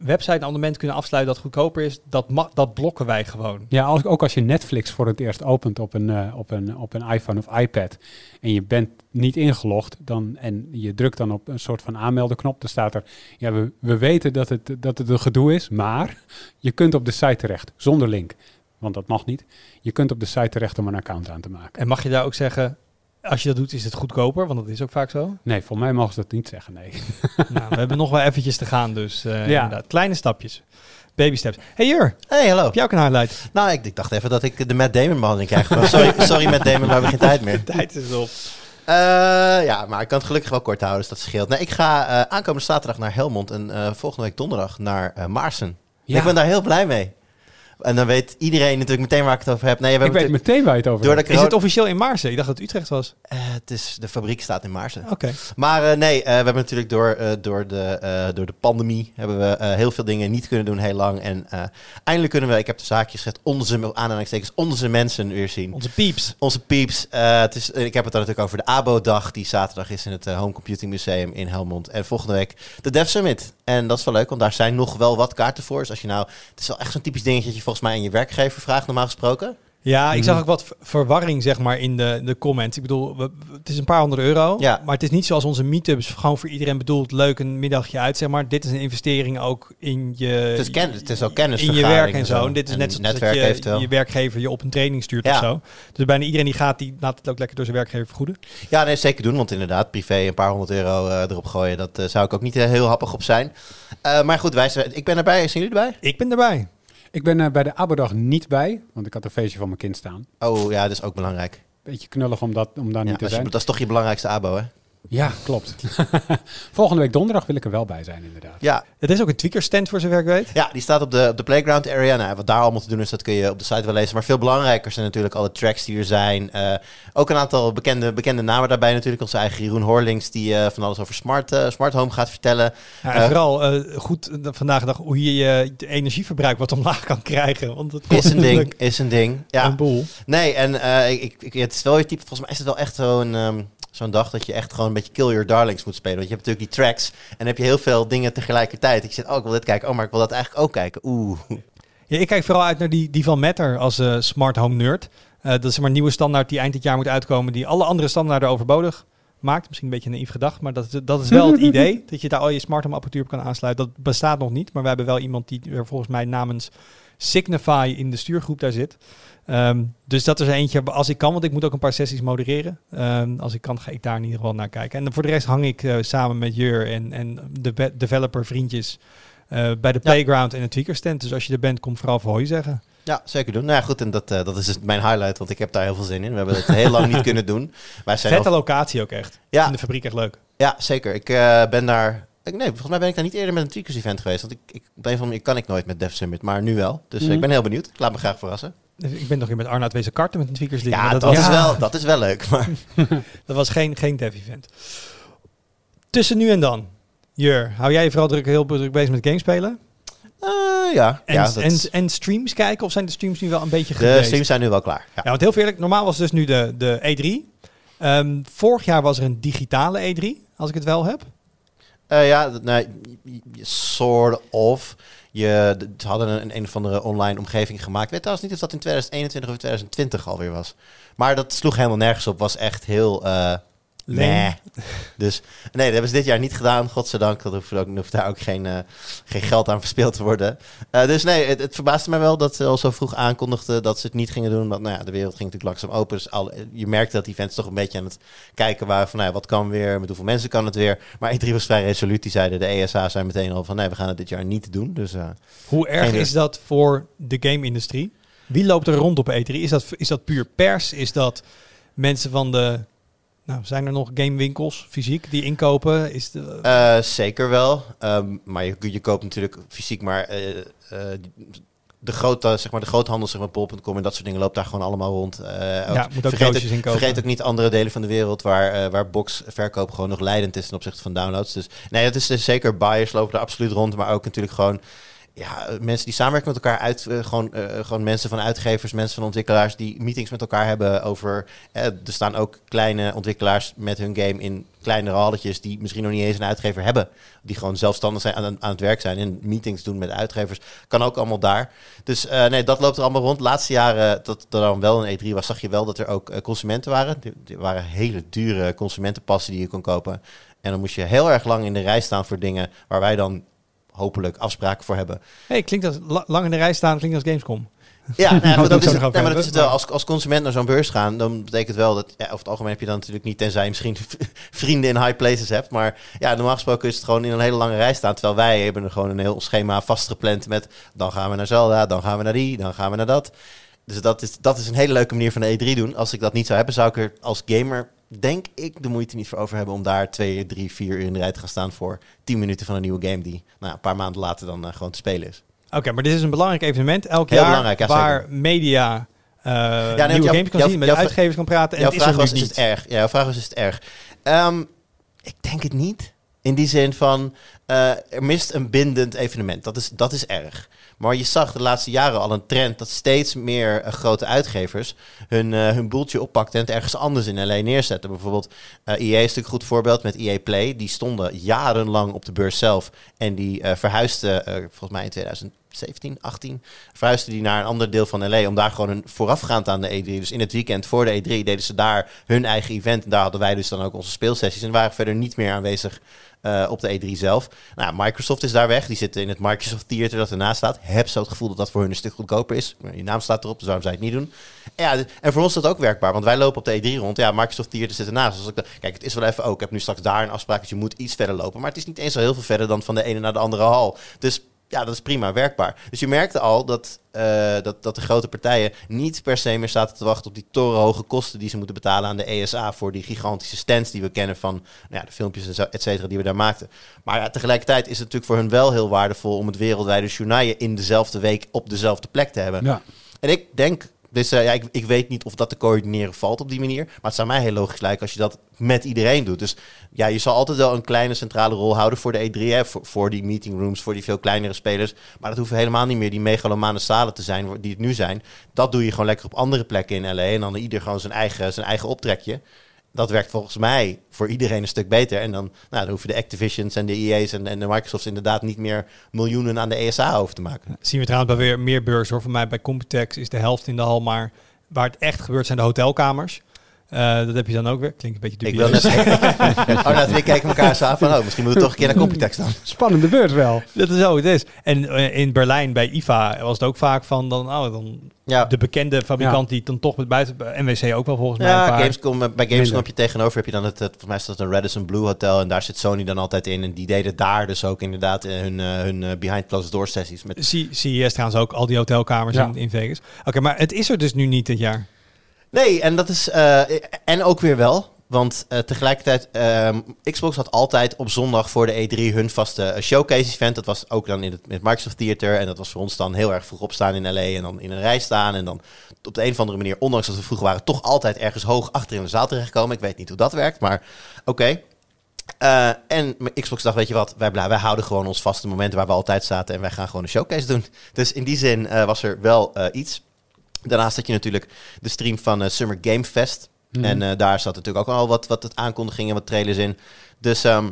Speaker 1: website een abonnement kunnen afsluiten dat goedkoper is. Dat, dat blokken wij gewoon.
Speaker 4: Ja, als, ook als je Netflix voor het eerst opent op een, eh, op, een, op een iPhone of iPad en je bent niet ingelogd dan, en je drukt dan op een soort van aanmeldenknop, dan staat er, ja, we, we weten dat het, dat het een gedoe is, maar je kunt op de site terecht, zonder link, want dat mag niet. Je kunt op de site terecht om een account aan te maken.
Speaker 1: En mag je daar ook zeggen, als je dat doet is het goedkoper, want dat is ook vaak zo.
Speaker 4: Nee, voor mij mogen ze dat niet zeggen, nee.
Speaker 1: nou, we hebben nog wel eventjes te gaan, dus eh,
Speaker 4: Ja.
Speaker 1: inderdaad. Kleine stapjes. Baby steps. Hey Jur,
Speaker 2: Hey, hallo.
Speaker 1: heb jij ook een highlight?
Speaker 2: Nou, ik, ik dacht even dat ik de Matt Damon behandeling krijg. Maar sorry, sorry Matt Damon, we hebben geen tijd meer.
Speaker 1: Tijd is op.
Speaker 2: Eh, ja, maar ik kan het gelukkig wel kort houden, dus dat scheelt. Nee, ik ga eh, aankomende zaterdag naar Helmond en eh, volgende week donderdag naar Maarsen.
Speaker 4: Ja.
Speaker 2: Ik ben daar heel blij mee. En dan weet iedereen natuurlijk meteen waar ik het over heb. Nee, we
Speaker 4: Ik weet meteen waar je het over hebt.
Speaker 1: Is het officieel in Maarsen? Ik dacht dat het Utrecht was.
Speaker 2: Eh, het is, de fabriek staat in Maarsen.
Speaker 1: Oké.
Speaker 2: Maar eh, nee, eh, we hebben natuurlijk door, eh, door, de, eh, door de pandemie hebben we eh, heel veel dingen niet kunnen doen heel lang. En eh, eindelijk kunnen we, ik heb de zaakjes gezegd, onze aanhalingstekens, onze mensen weer zien.
Speaker 1: Onze pieps.
Speaker 2: Onze pieps. Eh, het is, ik heb het dan natuurlijk over de ABO-dag die zaterdag is in het Home Computing Museum in Helmond. En volgende week de Dev Summit. En dat is wel leuk, want daar zijn nog wel wat kaarten voor. Dus als je nou, het is wel echt zo'n typisch dingetje dat je volgens mij aan je werkgever vraagt, normaal gesproken.
Speaker 1: Ja, ik zag
Speaker 2: Mhm.
Speaker 1: ook wat ver- verwarring zeg maar in de, de comments. Ik bedoel, we- het is een paar honderd euro.
Speaker 2: Ja.
Speaker 1: Maar het is niet zoals onze meetups gewoon voor iedereen bedoeld. Leuk een middagje uit, zeg maar. Dit is een investering ook in je...
Speaker 2: Het is, ken, het is ook
Speaker 1: in
Speaker 2: kennisvergaring.
Speaker 1: je werk en zo. En dit is
Speaker 2: En
Speaker 1: net zoals dat
Speaker 2: netwerk
Speaker 1: je,
Speaker 2: eventueel.
Speaker 1: je werkgever je op een training stuurt
Speaker 2: Ja.
Speaker 1: of zo. Dus bijna iedereen die gaat, die laat het ook lekker door zijn werkgever vergoeden.
Speaker 2: Ja, nee, zeker doen. Want inderdaad, privé een paar honderd euro eh, erop gooien, dat eh, zou ik ook niet eh, heel happig op zijn. Eh, maar goed, wij zijn, ik ben erbij. Zijn jullie erbij?
Speaker 1: Ik ben erbij.
Speaker 4: Ik ben er bij de Abodag niet bij, want ik had een feestje van mijn kind staan.
Speaker 2: Oh ja, dat is ook belangrijk.
Speaker 4: Beetje knullig om, dat, om daar
Speaker 2: Ja,
Speaker 4: niet te zijn.
Speaker 2: dat is toch je belangrijkste abo, hè?
Speaker 4: Ja, klopt. Volgende week donderdag wil ik er wel bij zijn, inderdaad.
Speaker 2: Ja,
Speaker 1: Het is ook een tweaker stand voor zover ik weet.
Speaker 2: ja die staat op de, op de playground area. Nou, wat daar allemaal te doen is, dat kun je op de site wel lezen. Maar veel belangrijker zijn natuurlijk alle tracks die er zijn. Eh, ook een aantal bekende, bekende namen daarbij natuurlijk. Onze eigen Jeroen Horlings, die eh, van alles over smart, eh, smart home gaat vertellen.
Speaker 1: Ja, en
Speaker 2: Eh,
Speaker 1: vooral eh, goed vandaag de dag hoe je je energieverbruik wat omlaag kan krijgen. Want het
Speaker 2: Is een ding, is een ding. Ja,
Speaker 1: een boel.
Speaker 2: Nee, en eh, ik, ik, het is wel je type. Volgens mij is het wel echt zo'n ehm, zo'n dag dat je echt gewoon een beetje Kill Your Darlings moet spelen. Want je hebt natuurlijk die tracks en dan heb je heel veel dingen tegelijkertijd. Ik zit, oh, ik wil dit kijken. Oh, maar ik wil dat eigenlijk ook kijken. Oeh.
Speaker 1: Ja, ik kijk vooral uit naar die, die van Matter als eh, smart home nerd. Eh, dat is maar een nieuwe standaard die eind dit jaar moet uitkomen, die alle andere standaarden overbodig maakt. Misschien een beetje naïef gedacht, maar dat, is- dat is wel het idee. Dat je daar al je smart home apparatuur op kan aansluiten. Dat bestaat nog niet, maar we hebben wel iemand die er volgens mij namens Signify in de stuurgroep daar zit. Ehm, dus dat is eentje als ik kan, want ik moet ook een paar sessies modereren. Ehm, als ik kan, ga ik daar in ieder geval naar kijken. En voor de rest hang ik eh, samen met Jur en, en de developer vriendjes eh, bij de
Speaker 2: Ja.
Speaker 1: playground en het tweaker stand. Dus als je er bent, kom vooral voor hoi zeggen.
Speaker 2: Ja, zeker doen. Nou ja, goed, en dat, eh, dat is dus mijn highlight, want ik heb daar heel veel zin in. We hebben het heel lang niet kunnen doen. Wij zijn
Speaker 1: Vette
Speaker 2: al-
Speaker 1: locatie ook echt.
Speaker 2: Ja.
Speaker 1: In de fabriek echt leuk.
Speaker 2: ja, zeker. Ik ben daar... Ik, nee, volgens mij ben ik daar niet eerder met een Tweakers event geweest. Want ik, ik, op een of andere manier kan ik nooit met Dev Summit, maar nu wel. Dus
Speaker 4: Mhm.
Speaker 2: ik ben heel benieuwd. Ik laat me graag verrassen.
Speaker 1: Ik ben nog hier met Arnoud wezen karten met een tweakers.
Speaker 2: Ja, dat,
Speaker 1: dat, was,
Speaker 2: is wel, dat is wel leuk. Maar
Speaker 1: dat was geen, geen dev event. Tussen nu en dan. Jur, hou jij je vooral druk, heel druk bezig met gamespelen?
Speaker 2: eh, ja,
Speaker 1: En,
Speaker 2: ja dat,
Speaker 1: en, en streams kijken? Of zijn de streams nu wel een beetje
Speaker 2: de
Speaker 1: geweest?
Speaker 2: streams zijn nu wel klaar. Ja.
Speaker 1: Ja, want heel eerlijk, normaal was dus nu de, de E3. Ehm, vorig jaar was er een digitale E3, als ik het wel heb.
Speaker 2: Eh, ja, y- sort of. Je, ze hadden een, een of andere online omgeving gemaakt. Ik weet trouwens niet of dat in 2021 of 2020 alweer was. Maar dat sloeg helemaal nergens op. Was echt heel... eh Meh. Dus nee, dat hebben ze dit jaar niet gedaan. Godzijdank. Dat hoeft, ook, hoeft daar ook geen, eh, geen geld aan verspeeld te worden. Eh, dus nee, het, het verbaasde mij wel dat ze al zo vroeg aankondigden dat ze het niet gingen doen. Want nou ja, de wereld ging natuurlijk langzaam open. Dus al, je merkte dat die events toch een beetje aan het kijken waren van nou ja, wat kan weer, met hoeveel mensen kan het weer. Maar E3 was vrij resoluut. Die zeiden de ESA zijn meteen al van nee, we gaan het dit jaar niet doen. Dus eh,
Speaker 1: Hoe erg is dat voor de game-industrie? Wie loopt er rond op E3? Is dat, is dat puur pers? Is dat mensen van de... Nou, zijn er nog gamewinkels fysiek die inkopen? Is de,
Speaker 2: Eh, zeker wel. Ehm, maar je, je koopt natuurlijk fysiek maar eh, eh, de grote, zeg maar, de groothandel, zeg maar, bol.com en dat soort dingen loopt daar gewoon allemaal rond.
Speaker 1: Ja, moet ook
Speaker 2: vergeet, ook,
Speaker 1: inkopen.
Speaker 2: vergeet ook niet andere delen van de wereld waar, waar boxverkoop gewoon nog leidend is ten opzichte van downloads. Dus nee, het is dus zeker buyers lopen er absoluut rond, maar ook natuurlijk gewoon ja, eh, mensen die samenwerken met elkaar uit, eh, gewoon, eh, gewoon mensen van uitgevers, mensen van ontwikkelaars die meetings met elkaar hebben over. eh, er staan ook kleine ontwikkelaars met hun game in kleinere halletjes die misschien nog niet eens een uitgever hebben, die gewoon zelfstandig zijn aan, aan het werk zijn en meetings doen met uitgevers, kan ook allemaal daar. Dus nee, dat loopt er allemaal rond. Laatste jaren dat er dan wel een E3 was, zag je wel dat er ook consumenten waren. Die waren hele dure consumentenpassen die je kon kopen. En dan moest je heel erg lang in de rij staan voor dingen waar wij dan hopelijk afspraken voor hebben.
Speaker 1: hey, klinkt als la- lang in de rij staan, klinkt als Gamescom.
Speaker 2: Ja, nou, dat is, het, nee, maar dat is het wel. Als, als consument naar zo'n beurs gaan, dan betekent het wel dat... Ja, over het algemeen heb je dan natuurlijk niet, tenzij je misschien vrienden in high places hebt. Maar ja, normaal gesproken is het gewoon in een hele lange rij staan. Terwijl wij hebben er gewoon een heel schema vastgepland met... Dan gaan we naar Zelda, dan gaan we naar die, dan gaan we naar dat. Dus dat is, dat is een hele leuke manier van de E3 doen. Als ik dat niet zou hebben, zou ik er als gamer, denk ik, de moeite niet voor over hebben... om daar twee, drie, vier uur in de rij te gaan staan voor 10 minuten van een nieuwe game... die nou, een paar maanden later dan eh, gewoon te spelen is.
Speaker 1: Oké, maar dit is een belangrijk evenement elk
Speaker 2: Heel
Speaker 1: jaar
Speaker 2: ja,
Speaker 1: waar
Speaker 2: zeker.
Speaker 1: media eh,
Speaker 2: nee,
Speaker 1: nieuwe
Speaker 2: jouw-
Speaker 1: games kan
Speaker 2: jouw-
Speaker 1: zien, met
Speaker 2: jouw
Speaker 1: de uitgevers kan praten. En
Speaker 2: Jouw vraag was, is het erg? Ja, jouw vraag was, is het erg? Ehm, ik denk het niet. In die zin van, eh, er mist een bindend evenement. Dat is, dat is erg. Maar je zag de laatste jaren al een trend dat steeds meer eh, grote uitgevers hun, eh, hun boeltje oppakten en het ergens anders in LA neerzetten. Bijvoorbeeld eh EA is natuurlijk een goed voorbeeld met EA Play. Die stonden jarenlang op de beurs zelf en die verhuisden, volgens mij in 2017, 18, verhuisden die naar een ander deel van LA om daar gewoon een voorafgaand aan de E3. Dus in het weekend voor de E3 deden ze daar hun eigen event. En daar hadden wij dus dan ook onze speelsessies en waren verder niet meer aanwezig eh, op de E3 zelf. Nou, Microsoft is daar weg. Die zitten in het Microsoft Theater dat ernaast staat. Heb zo het gevoel dat dat voor hun een stuk goedkoper is. Je naam staat erop, dus waarom zou je het niet doen? En, ja, en voor ons is dat ook werkbaar, want wij lopen op de E3 rond. Ja, Microsoft Theater zit ernaast. Dus ik, kijk, het is wel even ook. Ik heb nu straks daar een afspraak, dus je moet iets verder lopen. Maar het is niet eens zo heel veel verder dan van de ene naar de andere hal. Dus ja, dat is prima werkbaar. Dus je merkte al dat, eh, dat, dat de grote partijen niet per se meer zaten te wachten op die torenhoge kosten die ze moeten betalen aan de ESA voor die gigantische stands die we kennen van nou ja, de filmpjes en zo, et cetera, die we daar maakten. Maar ja, tegelijkertijd is het natuurlijk voor hun wel heel waardevol om het wereldwijde journaal in dezelfde week op dezelfde plek te hebben.
Speaker 4: Ja.
Speaker 2: En ik denk, dus eh, ja, ik, ik weet niet of dat te coördineren valt op die manier. Maar het zou mij heel logisch lijken als je dat met iedereen doet. Dus ja, je zal altijd wel een kleine centrale rol houden voor de E3. Hè, voor, voor die meeting rooms, voor die veel kleinere spelers. Maar dat hoeven helemaal niet meer die megalomane zalen te zijn die het nu zijn. Dat doe je gewoon lekker op andere plekken in LA. En dan ieder gewoon zijn eigen, zijn eigen optrekje. Dat werkt volgens mij voor iedereen een stuk beter. En dan, nou, dan hoeven de Activisions en de EA's en, en de Microsofts inderdaad niet meer miljoenen aan de ESA over te maken.
Speaker 1: Zien we trouwens bij weer meer beurs hoor. Voor mij bij Computex is de helft in de hal, maar waar het echt gebeurt zijn de hotelkamers. Eh, dat heb je dan ook weer. Klinkt een beetje
Speaker 2: Ik wil net zeggen. oh, nou, we kijken elkaar zo aan van, oh, misschien moeten we toch een keer naar Computex dan.
Speaker 4: Spannende beurt wel.
Speaker 1: Dat is zo het is. En eh, in Berlijn bij IFA was het ook vaak van dan, oh, dan
Speaker 2: Ja,
Speaker 1: de bekende fabrikant die dan toch met buiten bij NWC ook wel volgens mij. een
Speaker 2: ja Gamescom, eh, bij Gamescom heb je tegenover, heb je dan het, het, volgens mij is dat een Radisson Blue Hotel en daar zit Sony dan altijd in. En die deden daar dus ook inderdaad hun, hun eh, behind closed door sessies. Met,
Speaker 1: C- CES trouwens ook, al die hotelkamers
Speaker 4: Ja.
Speaker 1: in, in Vegas. Oké, maar het is er dus nu niet dit jaar.
Speaker 2: Nee, en dat is. eh, en ook weer wel. Want eh, tegelijkertijd, ehm, Xbox had altijd op zondag voor de E3 hun vaste eh, showcase event. Dat was ook dan in het, Microsoft Theater. En dat was voor ons dan heel erg vroeg opstaan in LA. En dan in een rij staan. En dan op de een of andere manier, ondanks dat we vroeg waren, toch altijd ergens hoog achter in de zaal terechtkomen. Ik weet niet hoe dat werkt, maar oké. En Xbox dacht, weet je wat, wij, wij houden gewoon ons vaste moment waar we altijd zaten. En wij gaan gewoon een showcase doen. Dus in die zin was er wel iets. Daarnaast had je natuurlijk de stream van eh, Summer Game Fest.
Speaker 4: Mhm.
Speaker 2: En eh, daar zat natuurlijk ook al wat, wat het aankondigingen, wat trailers in. Dus ehm,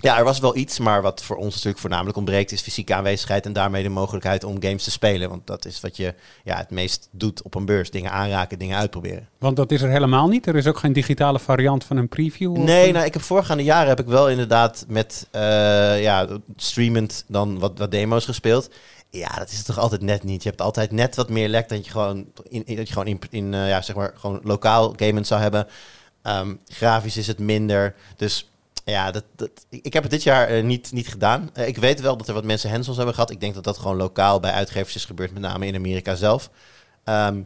Speaker 2: ja, er was wel iets, maar wat voor ons natuurlijk voornamelijk ontbreekt, is fysieke aanwezigheid en daarmee de mogelijkheid om games te spelen. Want dat is wat je ja, het meest doet op een beurs. Dingen aanraken, dingen uitproberen.
Speaker 4: Want dat is er helemaal niet. Er is ook geen digitale variant van een preview.
Speaker 2: Nee, nou, ik heb voorgaande jaren heb ik wel inderdaad met eh, ja, streamend dan wat, wat demo's gespeeld. Ja, dat is het toch altijd net niet. Je hebt altijd net wat meer lek dat je gewoon in, dat je gewoon in, in eh, ja, zeg maar gewoon lokaal gaming zou hebben. Ehm, grafisch is het minder. Dus ja, dat, dat, ik heb het dit jaar eh, niet, niet gedaan. Eh, ik weet wel dat er wat mensen hands hebben gehad. Ik denk dat dat gewoon lokaal bij uitgevers is gebeurd, met name in Amerika zelf. Ehm,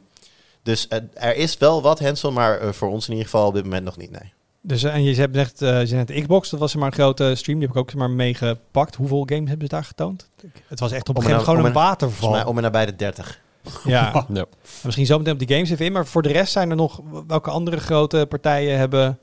Speaker 2: dus er is wel wat hands maar voor ons in ieder geval op dit moment nog niet, nee.
Speaker 1: Dus, eh, en je hebt net, eh, je zei net Xbox, dat was maar een grote stream. Die heb ik ook maar meegepakt. Hoeveel games hebben ze daar getoond? Het was echt op een gegeven moment
Speaker 2: om
Speaker 1: gewoon
Speaker 2: en-
Speaker 1: een waterval.
Speaker 2: Volgens mij om en nabij de 30.
Speaker 1: Ja,
Speaker 3: Ja.
Speaker 1: misschien zo meteen op die games even in. Maar voor de rest zijn er nog welke andere grote partijen hebben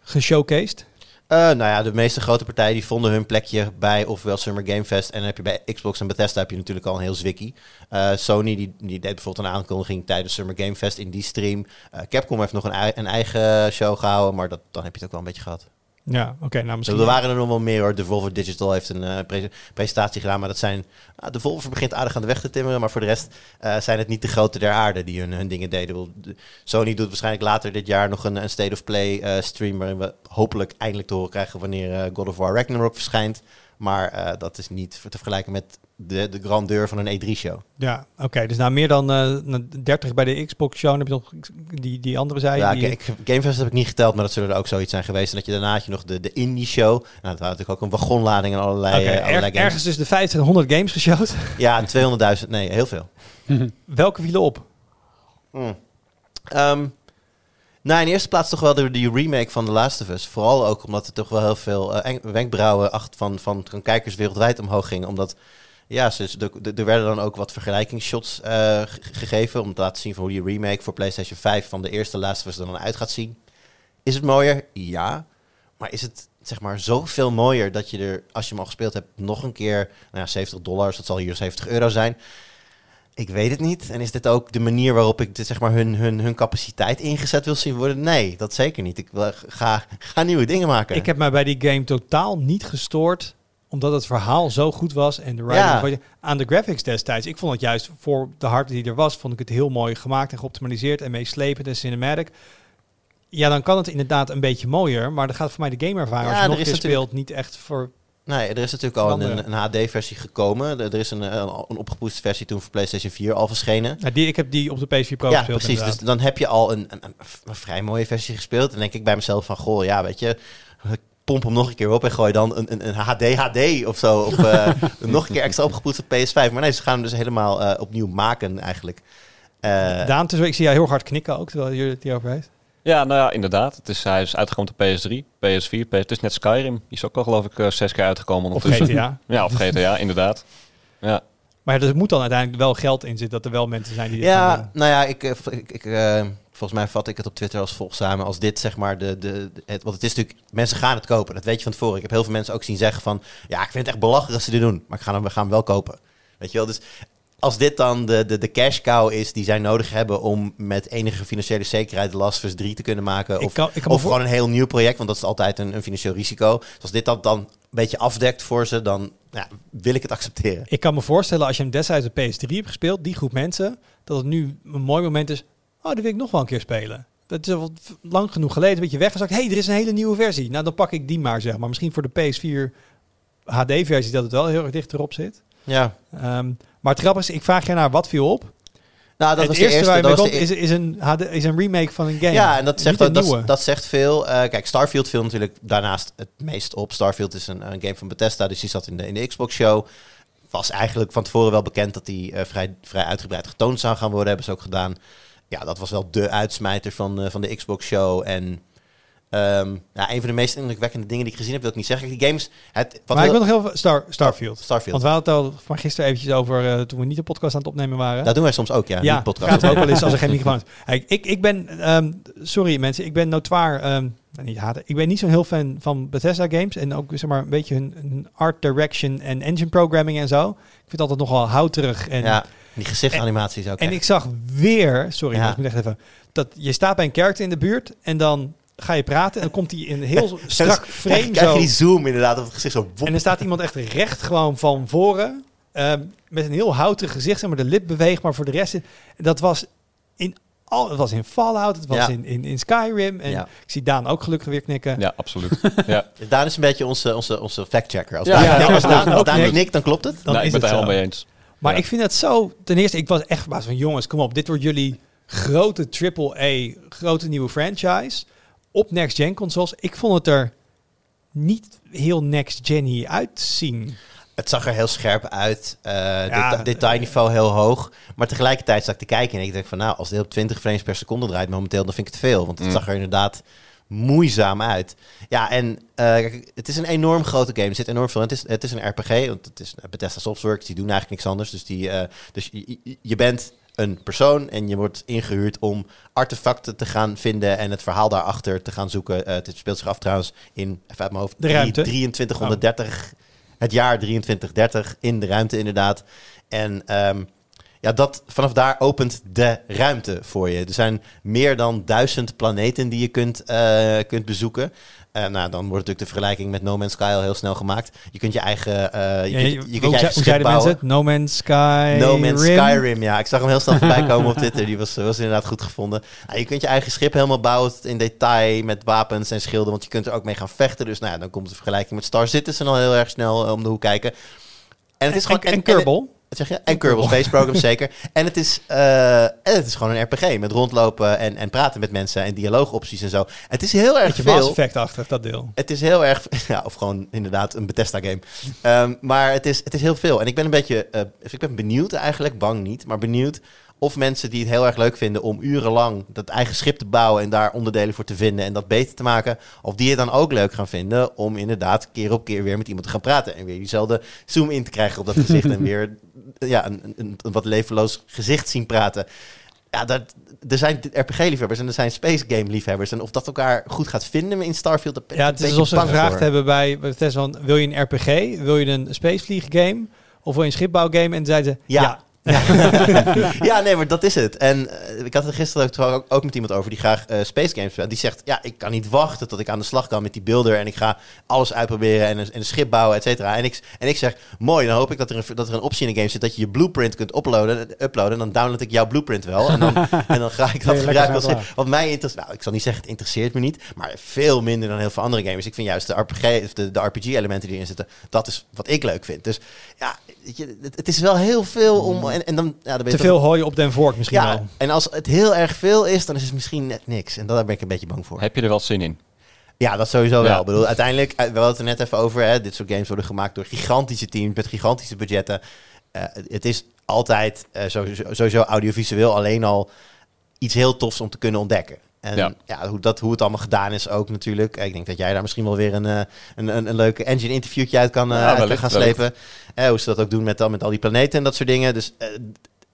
Speaker 1: geshowcased?
Speaker 2: Eh, nou ja, de meeste grote partijen die vonden hun plekje bij ofwel Summer Game Fest. En dan heb je bij Xbox en Bethesda heb je natuurlijk al een heel zwikkie. Eh, Sony die, die deed bijvoorbeeld een aankondiging tijdens Summer Game Fest in die stream. Eh, Capcom heeft nog een, een eigen show gehouden, maar dat, dan heb je het ook wel een beetje gehad.
Speaker 1: Ja, oké. nou, misschien.
Speaker 2: Er waren er nog wel meer hoor. Devolver Digital heeft een eh, pre- presentatie gedaan, maar dat zijn... Uh, Devolver begint aardig aan de weg te timmeren, maar voor de rest eh, zijn het niet de grote der aarde die hun, hun dingen deden. De- Sony doet waarschijnlijk later dit jaar nog een, een State of Play eh, stream, waarin we hopelijk eindelijk te horen krijgen wanneer God of War Ragnarok verschijnt. Maar dat is niet te vergelijken met de, de grandeur van een E3-show.
Speaker 1: Ja, oké. dus nou meer dan eh, nou, 30 bij de Xbox show. Dan heb je nog die, die andere zij.
Speaker 2: Ja,
Speaker 1: die,
Speaker 2: Gamefest heb ik niet geteld, maar dat zullen er ook zoiets zijn geweest. En dat je daarna had je nog de, de indie-show. Nou, dat had natuurlijk ook een wagonlading en allerlei, eh,
Speaker 1: er-
Speaker 2: allerlei games.
Speaker 1: ergens is de 1500 games geshowd.
Speaker 2: Ja, 200.000. Nee, heel veel.
Speaker 1: Welke vielen op?
Speaker 2: Hmm. Ehm, nou, in de eerste plaats toch wel de, die remake van The Last of Us. Vooral ook omdat er toch wel heel veel eh, wenkbrauwen acht van, van, van kijkers wereldwijd omhoog gingen. Omdat, ja, ze- er- er werden dan ook wat vergelijkingsshots eh, ge- gegeven. Om te laten zien van hoe die remake voor PlayStation 5 van de eerste Last of Us er dan uit gaat zien. Is het mooier? Ja. Maar is het zeg maar zoveel mooier dat je er, als je hem al gespeeld hebt, nog een keer, nou ja, 70 dollars, dat zal hier 70 euro zijn. Ik weet het niet. En is dit ook de manier waarop ik zeg maar, hun, hun, hun capaciteit ingezet wil zien worden? Nee, dat zeker niet. Ik wil, ga, ga nieuwe dingen maken.
Speaker 1: Ik heb mij bij die game totaal niet gestoord. Omdat het verhaal zo goed was. En de
Speaker 2: Ja.
Speaker 1: writing aan de graphics destijds. Ik vond het juist voor de hardware die er was. Vond ik het heel mooi gemaakt en geoptimaliseerd. En meeslepend en cinematic. Ja, dan kan het inderdaad een beetje mooier. Maar dat gaat voor mij de gameervaring.
Speaker 2: Ja,
Speaker 1: als nog
Speaker 2: is
Speaker 1: speelt, niet echt voor...
Speaker 2: Nee, er is natuurlijk al een, een HD-versie gekomen. Er er is een, een, een opgepoetste versie toen voor PlayStation 4 al verschenen.
Speaker 1: Nou, die, ik heb die op de PS4 Pro
Speaker 2: ja,
Speaker 1: gespeeld.
Speaker 2: precies. Dus dan heb je al een, een, vrij mooie versie gespeeld. Dan denk ik bij mezelf van, goh, ja, weet je... Pomp hem nog een keer op en gooi dan een, een, een HD HD of zo. Of eh, nog een keer extra opgepoetst op PS5. Maar nee, ze gaan hem dus helemaal eh, opnieuw maken eigenlijk. Eh,
Speaker 1: Daan, tussen- ik zie jou heel hard knikken ook, terwijl je het hierover heeft.
Speaker 3: Ja, nou ja, inderdaad. Het is, hij is uitgekomen op PS3, PS4. PS, het is net Skyrim. Die is ook al geloof ik zes keer uitgekomen
Speaker 1: Of. GTA.
Speaker 3: Ja, of GTA, inderdaad. Ja.
Speaker 1: Maar er moet dan uiteindelijk wel geld in zitten. Dat er wel mensen zijn die dit gaan
Speaker 2: Ja, nou ja, ik, ik, ik, eh, volgens mij vat ik het op Twitter als volgt samen. Als dit zeg maar de, de, de- het, want het is natuurlijk, mensen gaan het kopen. Dat weet je van tevoren. Ik heb heel veel mensen ook zien zeggen van, ja, ik vind het echt belachelijk als ze dit doen. Maar ik ga hem, we gaan hem wel kopen. Weet je wel, dus als dit dan de, de, de cash cow is die zij nodig hebben om met enige financiële zekerheid de Last of Us 3 te kunnen maken.
Speaker 1: Ik
Speaker 2: Of,
Speaker 1: kan, ik kan me
Speaker 2: of
Speaker 1: voor-
Speaker 2: gewoon een heel nieuw project, want dat is altijd een, een financieel risico. Dus als dit dat dan een beetje afdekt voor ze, dan ja, wil ik het accepteren.
Speaker 1: Ik kan me voorstellen, als je hem destijds op PS3 hebt gespeeld, die groep mensen, dat het nu een mooi moment is. Oh, die wil ik nog wel een keer spelen. Dat is al lang genoeg geleden, een beetje weggezakt. hey, er is een hele nieuwe versie. Nou, dan pak ik die maar, zeg maar. Misschien voor de PS4 HD-versie dat het wel heel erg dicht erop zit.
Speaker 2: Ja,
Speaker 1: Ehm, maar het grappige is, ik vraag je naar wat viel op.
Speaker 2: nou, dat
Speaker 1: het
Speaker 2: was de
Speaker 1: eerste waar je mee is, is, een is een remake van een game.
Speaker 2: Ja, en dat zegt, dat, dat, dat zegt veel. Eh, kijk, Starfield viel natuurlijk daarnaast het meest op. Starfield is een, een game van Bethesda, dus die zat in de, in de Xbox Show. Was eigenlijk van tevoren wel bekend dat die eh, vrij, vrij uitgebreid getoond zou gaan worden. Hebben ze ook gedaan. Ja, dat was wel de uitsmijter van, eh, van de Xbox Show. En ehm, ja, een van de meest indrukwekkende dingen die ik gezien heb, wil ik niet zeggen. Die games... Het, wat
Speaker 1: maar ik wil nog heel veel... Star, Starfield.
Speaker 2: Starfield.
Speaker 1: Want we hadden het al van gisteren eventjes over, eh, toen we niet de podcast aan het opnemen waren.
Speaker 2: Dat doen wij soms ook, ja.
Speaker 1: Ja,
Speaker 2: podcast.
Speaker 1: ook wel eens als er geen microfoon is. Ik, ik ben, ehm, sorry mensen, ik ben notoir, ehm, niet haten, ik ben niet zo'n heel fan van Bethesda games en ook zeg maar een beetje hun, hun art direction en engine programming en zo. Ik vind het altijd nogal houterig en,
Speaker 2: Ja, die gezichtsanimaties ook
Speaker 1: en
Speaker 2: echt.
Speaker 1: ik zag weer, sorry,
Speaker 2: Ja.
Speaker 1: maar ik moet echt even, dat je staat bij een character in de buurt en dan ga je praten en dan komt hij in een heel strak frame
Speaker 2: Krijg, krijg je die zoom inderdaad op het gezicht zo... wop.
Speaker 1: En er staat iemand echt recht gewoon van voren. ehm, met een heel houterig gezicht. Zeg maar de lip beweegt, maar voor de rest... Dat was in, al, het was in Fallout, het was
Speaker 2: Ja.
Speaker 1: in, in, in Skyrim. En
Speaker 2: Ja.
Speaker 1: ik zie Daan ook gelukkig weer knikken.
Speaker 3: Ja, absoluut. ja.
Speaker 2: Daan is een beetje onze, onze, onze fact-checker. Als Daan, als als knikt, dan klopt het.
Speaker 1: Dan
Speaker 3: Nou,
Speaker 1: is
Speaker 3: ik ben het er helemaal mee eens.
Speaker 1: Maar
Speaker 3: Ja.
Speaker 1: ik vind het zo... Ten eerste, ik was echt verbaasd van... Jongens, kom op. Dit wordt jullie grote AAA, grote nieuwe franchise. Op next-gen consoles. Ik vond het er niet heel next-gen hier uitzien.
Speaker 2: Het zag er heel scherp uit. eh
Speaker 1: Ja,
Speaker 2: detailniveau heel hoog. Maar tegelijkertijd zat ik te kijken en ik denk van... nou, als het op 20 frames per seconde draait momenteel... dan vind ik het veel. Want het
Speaker 3: Mm.
Speaker 2: zag er inderdaad moeizaam uit. Ja, en eh, kijk, het is een enorm grote game. Er zit enorm veel in. Het is, het is een RPG, want het is Bethesda Softworks. Die doen eigenlijk niks anders. Dus, die, eh, dus je, je- bent een persoon en je wordt ingehuurd om artefacten te gaan vinden en het verhaal daarachter te gaan zoeken. Eh, het speelt zich af trouwens in, even uit mijn hoofd,
Speaker 1: De ruimte.
Speaker 2: 2330, het jaar 2330 in de ruimte inderdaad. En ehm, ja, dat, vanaf daar opent de ruimte voor je. Er zijn meer dan duizend planeten die je kunt, eh, kunt bezoeken. Eh, nou, dan wordt natuurlijk de vergelijking met No Man's Sky al heel snel gemaakt. Je kunt je eigen, eh, je
Speaker 1: Ja,
Speaker 2: kunt,
Speaker 1: je-
Speaker 2: kunt eigen schip bouwen.
Speaker 1: No Man's Sky
Speaker 2: No Man's
Speaker 1: Rim?
Speaker 2: Skyrim, ja. Ik zag hem heel snel voorbij komen op Twitter. Die was, was inderdaad goed gevonden. Nou, je kunt je eigen schip helemaal bouwen in detail met wapens en schilden. Want je kunt er ook mee gaan vechten. Dus nou ja, dan komt de vergelijking met Star Citizen al heel erg snel om de hoek kijken. En het is gewoon...
Speaker 1: en, en Kerbal.
Speaker 2: Wat zeg je? En Kerbal Space Program, zeker. En het, is, eh, en het is gewoon een RPG met rondlopen en, en praten met mensen en dialoogopties en zo. Het is heel erg
Speaker 1: Beetje Mass
Speaker 2: veel.
Speaker 1: Effect-achtig, dat deel.
Speaker 2: Het is heel erg, ja, of gewoon inderdaad een Bethesda-game. Ehm, maar het is, het is heel veel. En ik ben een beetje, eh, ik ben benieuwd eigenlijk, bang niet, maar benieuwd of mensen die het heel erg leuk vinden om urenlang dat eigen schip te bouwen en daar onderdelen voor te vinden en dat beter te maken, of die het dan ook leuk gaan vinden om inderdaad keer op keer weer met iemand te gaan praten en weer diezelfde zoom in te krijgen op dat gezicht en weer ja, een, een, een, wat levenloos gezicht zien praten. Ja, dat, er zijn RPG-liefhebbers en er zijn Space Game-liefhebbers. En of dat elkaar goed gaat vinden in Starfield,
Speaker 1: Ja, het is alsof ze gevraagd
Speaker 2: voor.
Speaker 1: hebben bij Bethesda van, wil je een RPG? Wil je een spacevlieg game? Of wil je een schipbouwgame? En zeiden ze,
Speaker 2: Ja.
Speaker 1: ja.
Speaker 2: ja, nee, maar dat is het. En eh, ik had het gisteren ook, ook, met iemand over die graag eh, Space Games speelt. Die zegt, ja, ik kan niet wachten tot ik aan de slag kan met die builder. En ik ga alles uitproberen en een, en een schip bouwen, et cetera. En ik, en ik zeg, mooi, dan hoop ik dat er, een, dat er een optie in de game zit dat je je blueprint kunt uploaden. uploaden en dan download ik jouw blueprint wel. En dan, en dan ga ik dat
Speaker 4: Nee,
Speaker 2: gebruiken als. Wat mij interesseert, nou, ik zal niet zeggen, het interesseert me niet. Maar veel minder dan heel veel andere games. Ik vind juist de RPG, de, de RPG-elementen die erin zitten, dat is wat ik leuk vind. Dus ja, het, het is wel heel veel om... En, en dan, ja, dan ben je
Speaker 1: Te
Speaker 2: toch-
Speaker 1: veel hooi op den vork misschien
Speaker 2: ja,
Speaker 1: wel.
Speaker 2: en als het heel erg veel is, dan is het misschien net niks. En daar ben ik een beetje bang voor.
Speaker 3: Heb je er wel zin in?
Speaker 2: Ja, dat sowieso wel.
Speaker 3: Ja.
Speaker 2: Ik bedoel, uiteindelijk, eh, we hadden het er net even over, hè, dit soort games worden gemaakt door gigantische teams met gigantische budgetten. Eh, het is altijd eh, sowieso, sowieso audiovisueel alleen al iets heel tofs om te kunnen ontdekken. En ja.
Speaker 3: Ja.
Speaker 2: hoe, dat, hoe het allemaal gedaan is ook natuurlijk. Ik denk dat jij daar misschien wel weer een, eh, een, een, een leuke engine interviewtje uit kan, eh,
Speaker 3: Ja,
Speaker 2: uit kan
Speaker 3: wellicht,
Speaker 2: gaan slepen. Eh, hoe ze dat ook doen met, al- met al die planeten en dat soort dingen. Dus eh,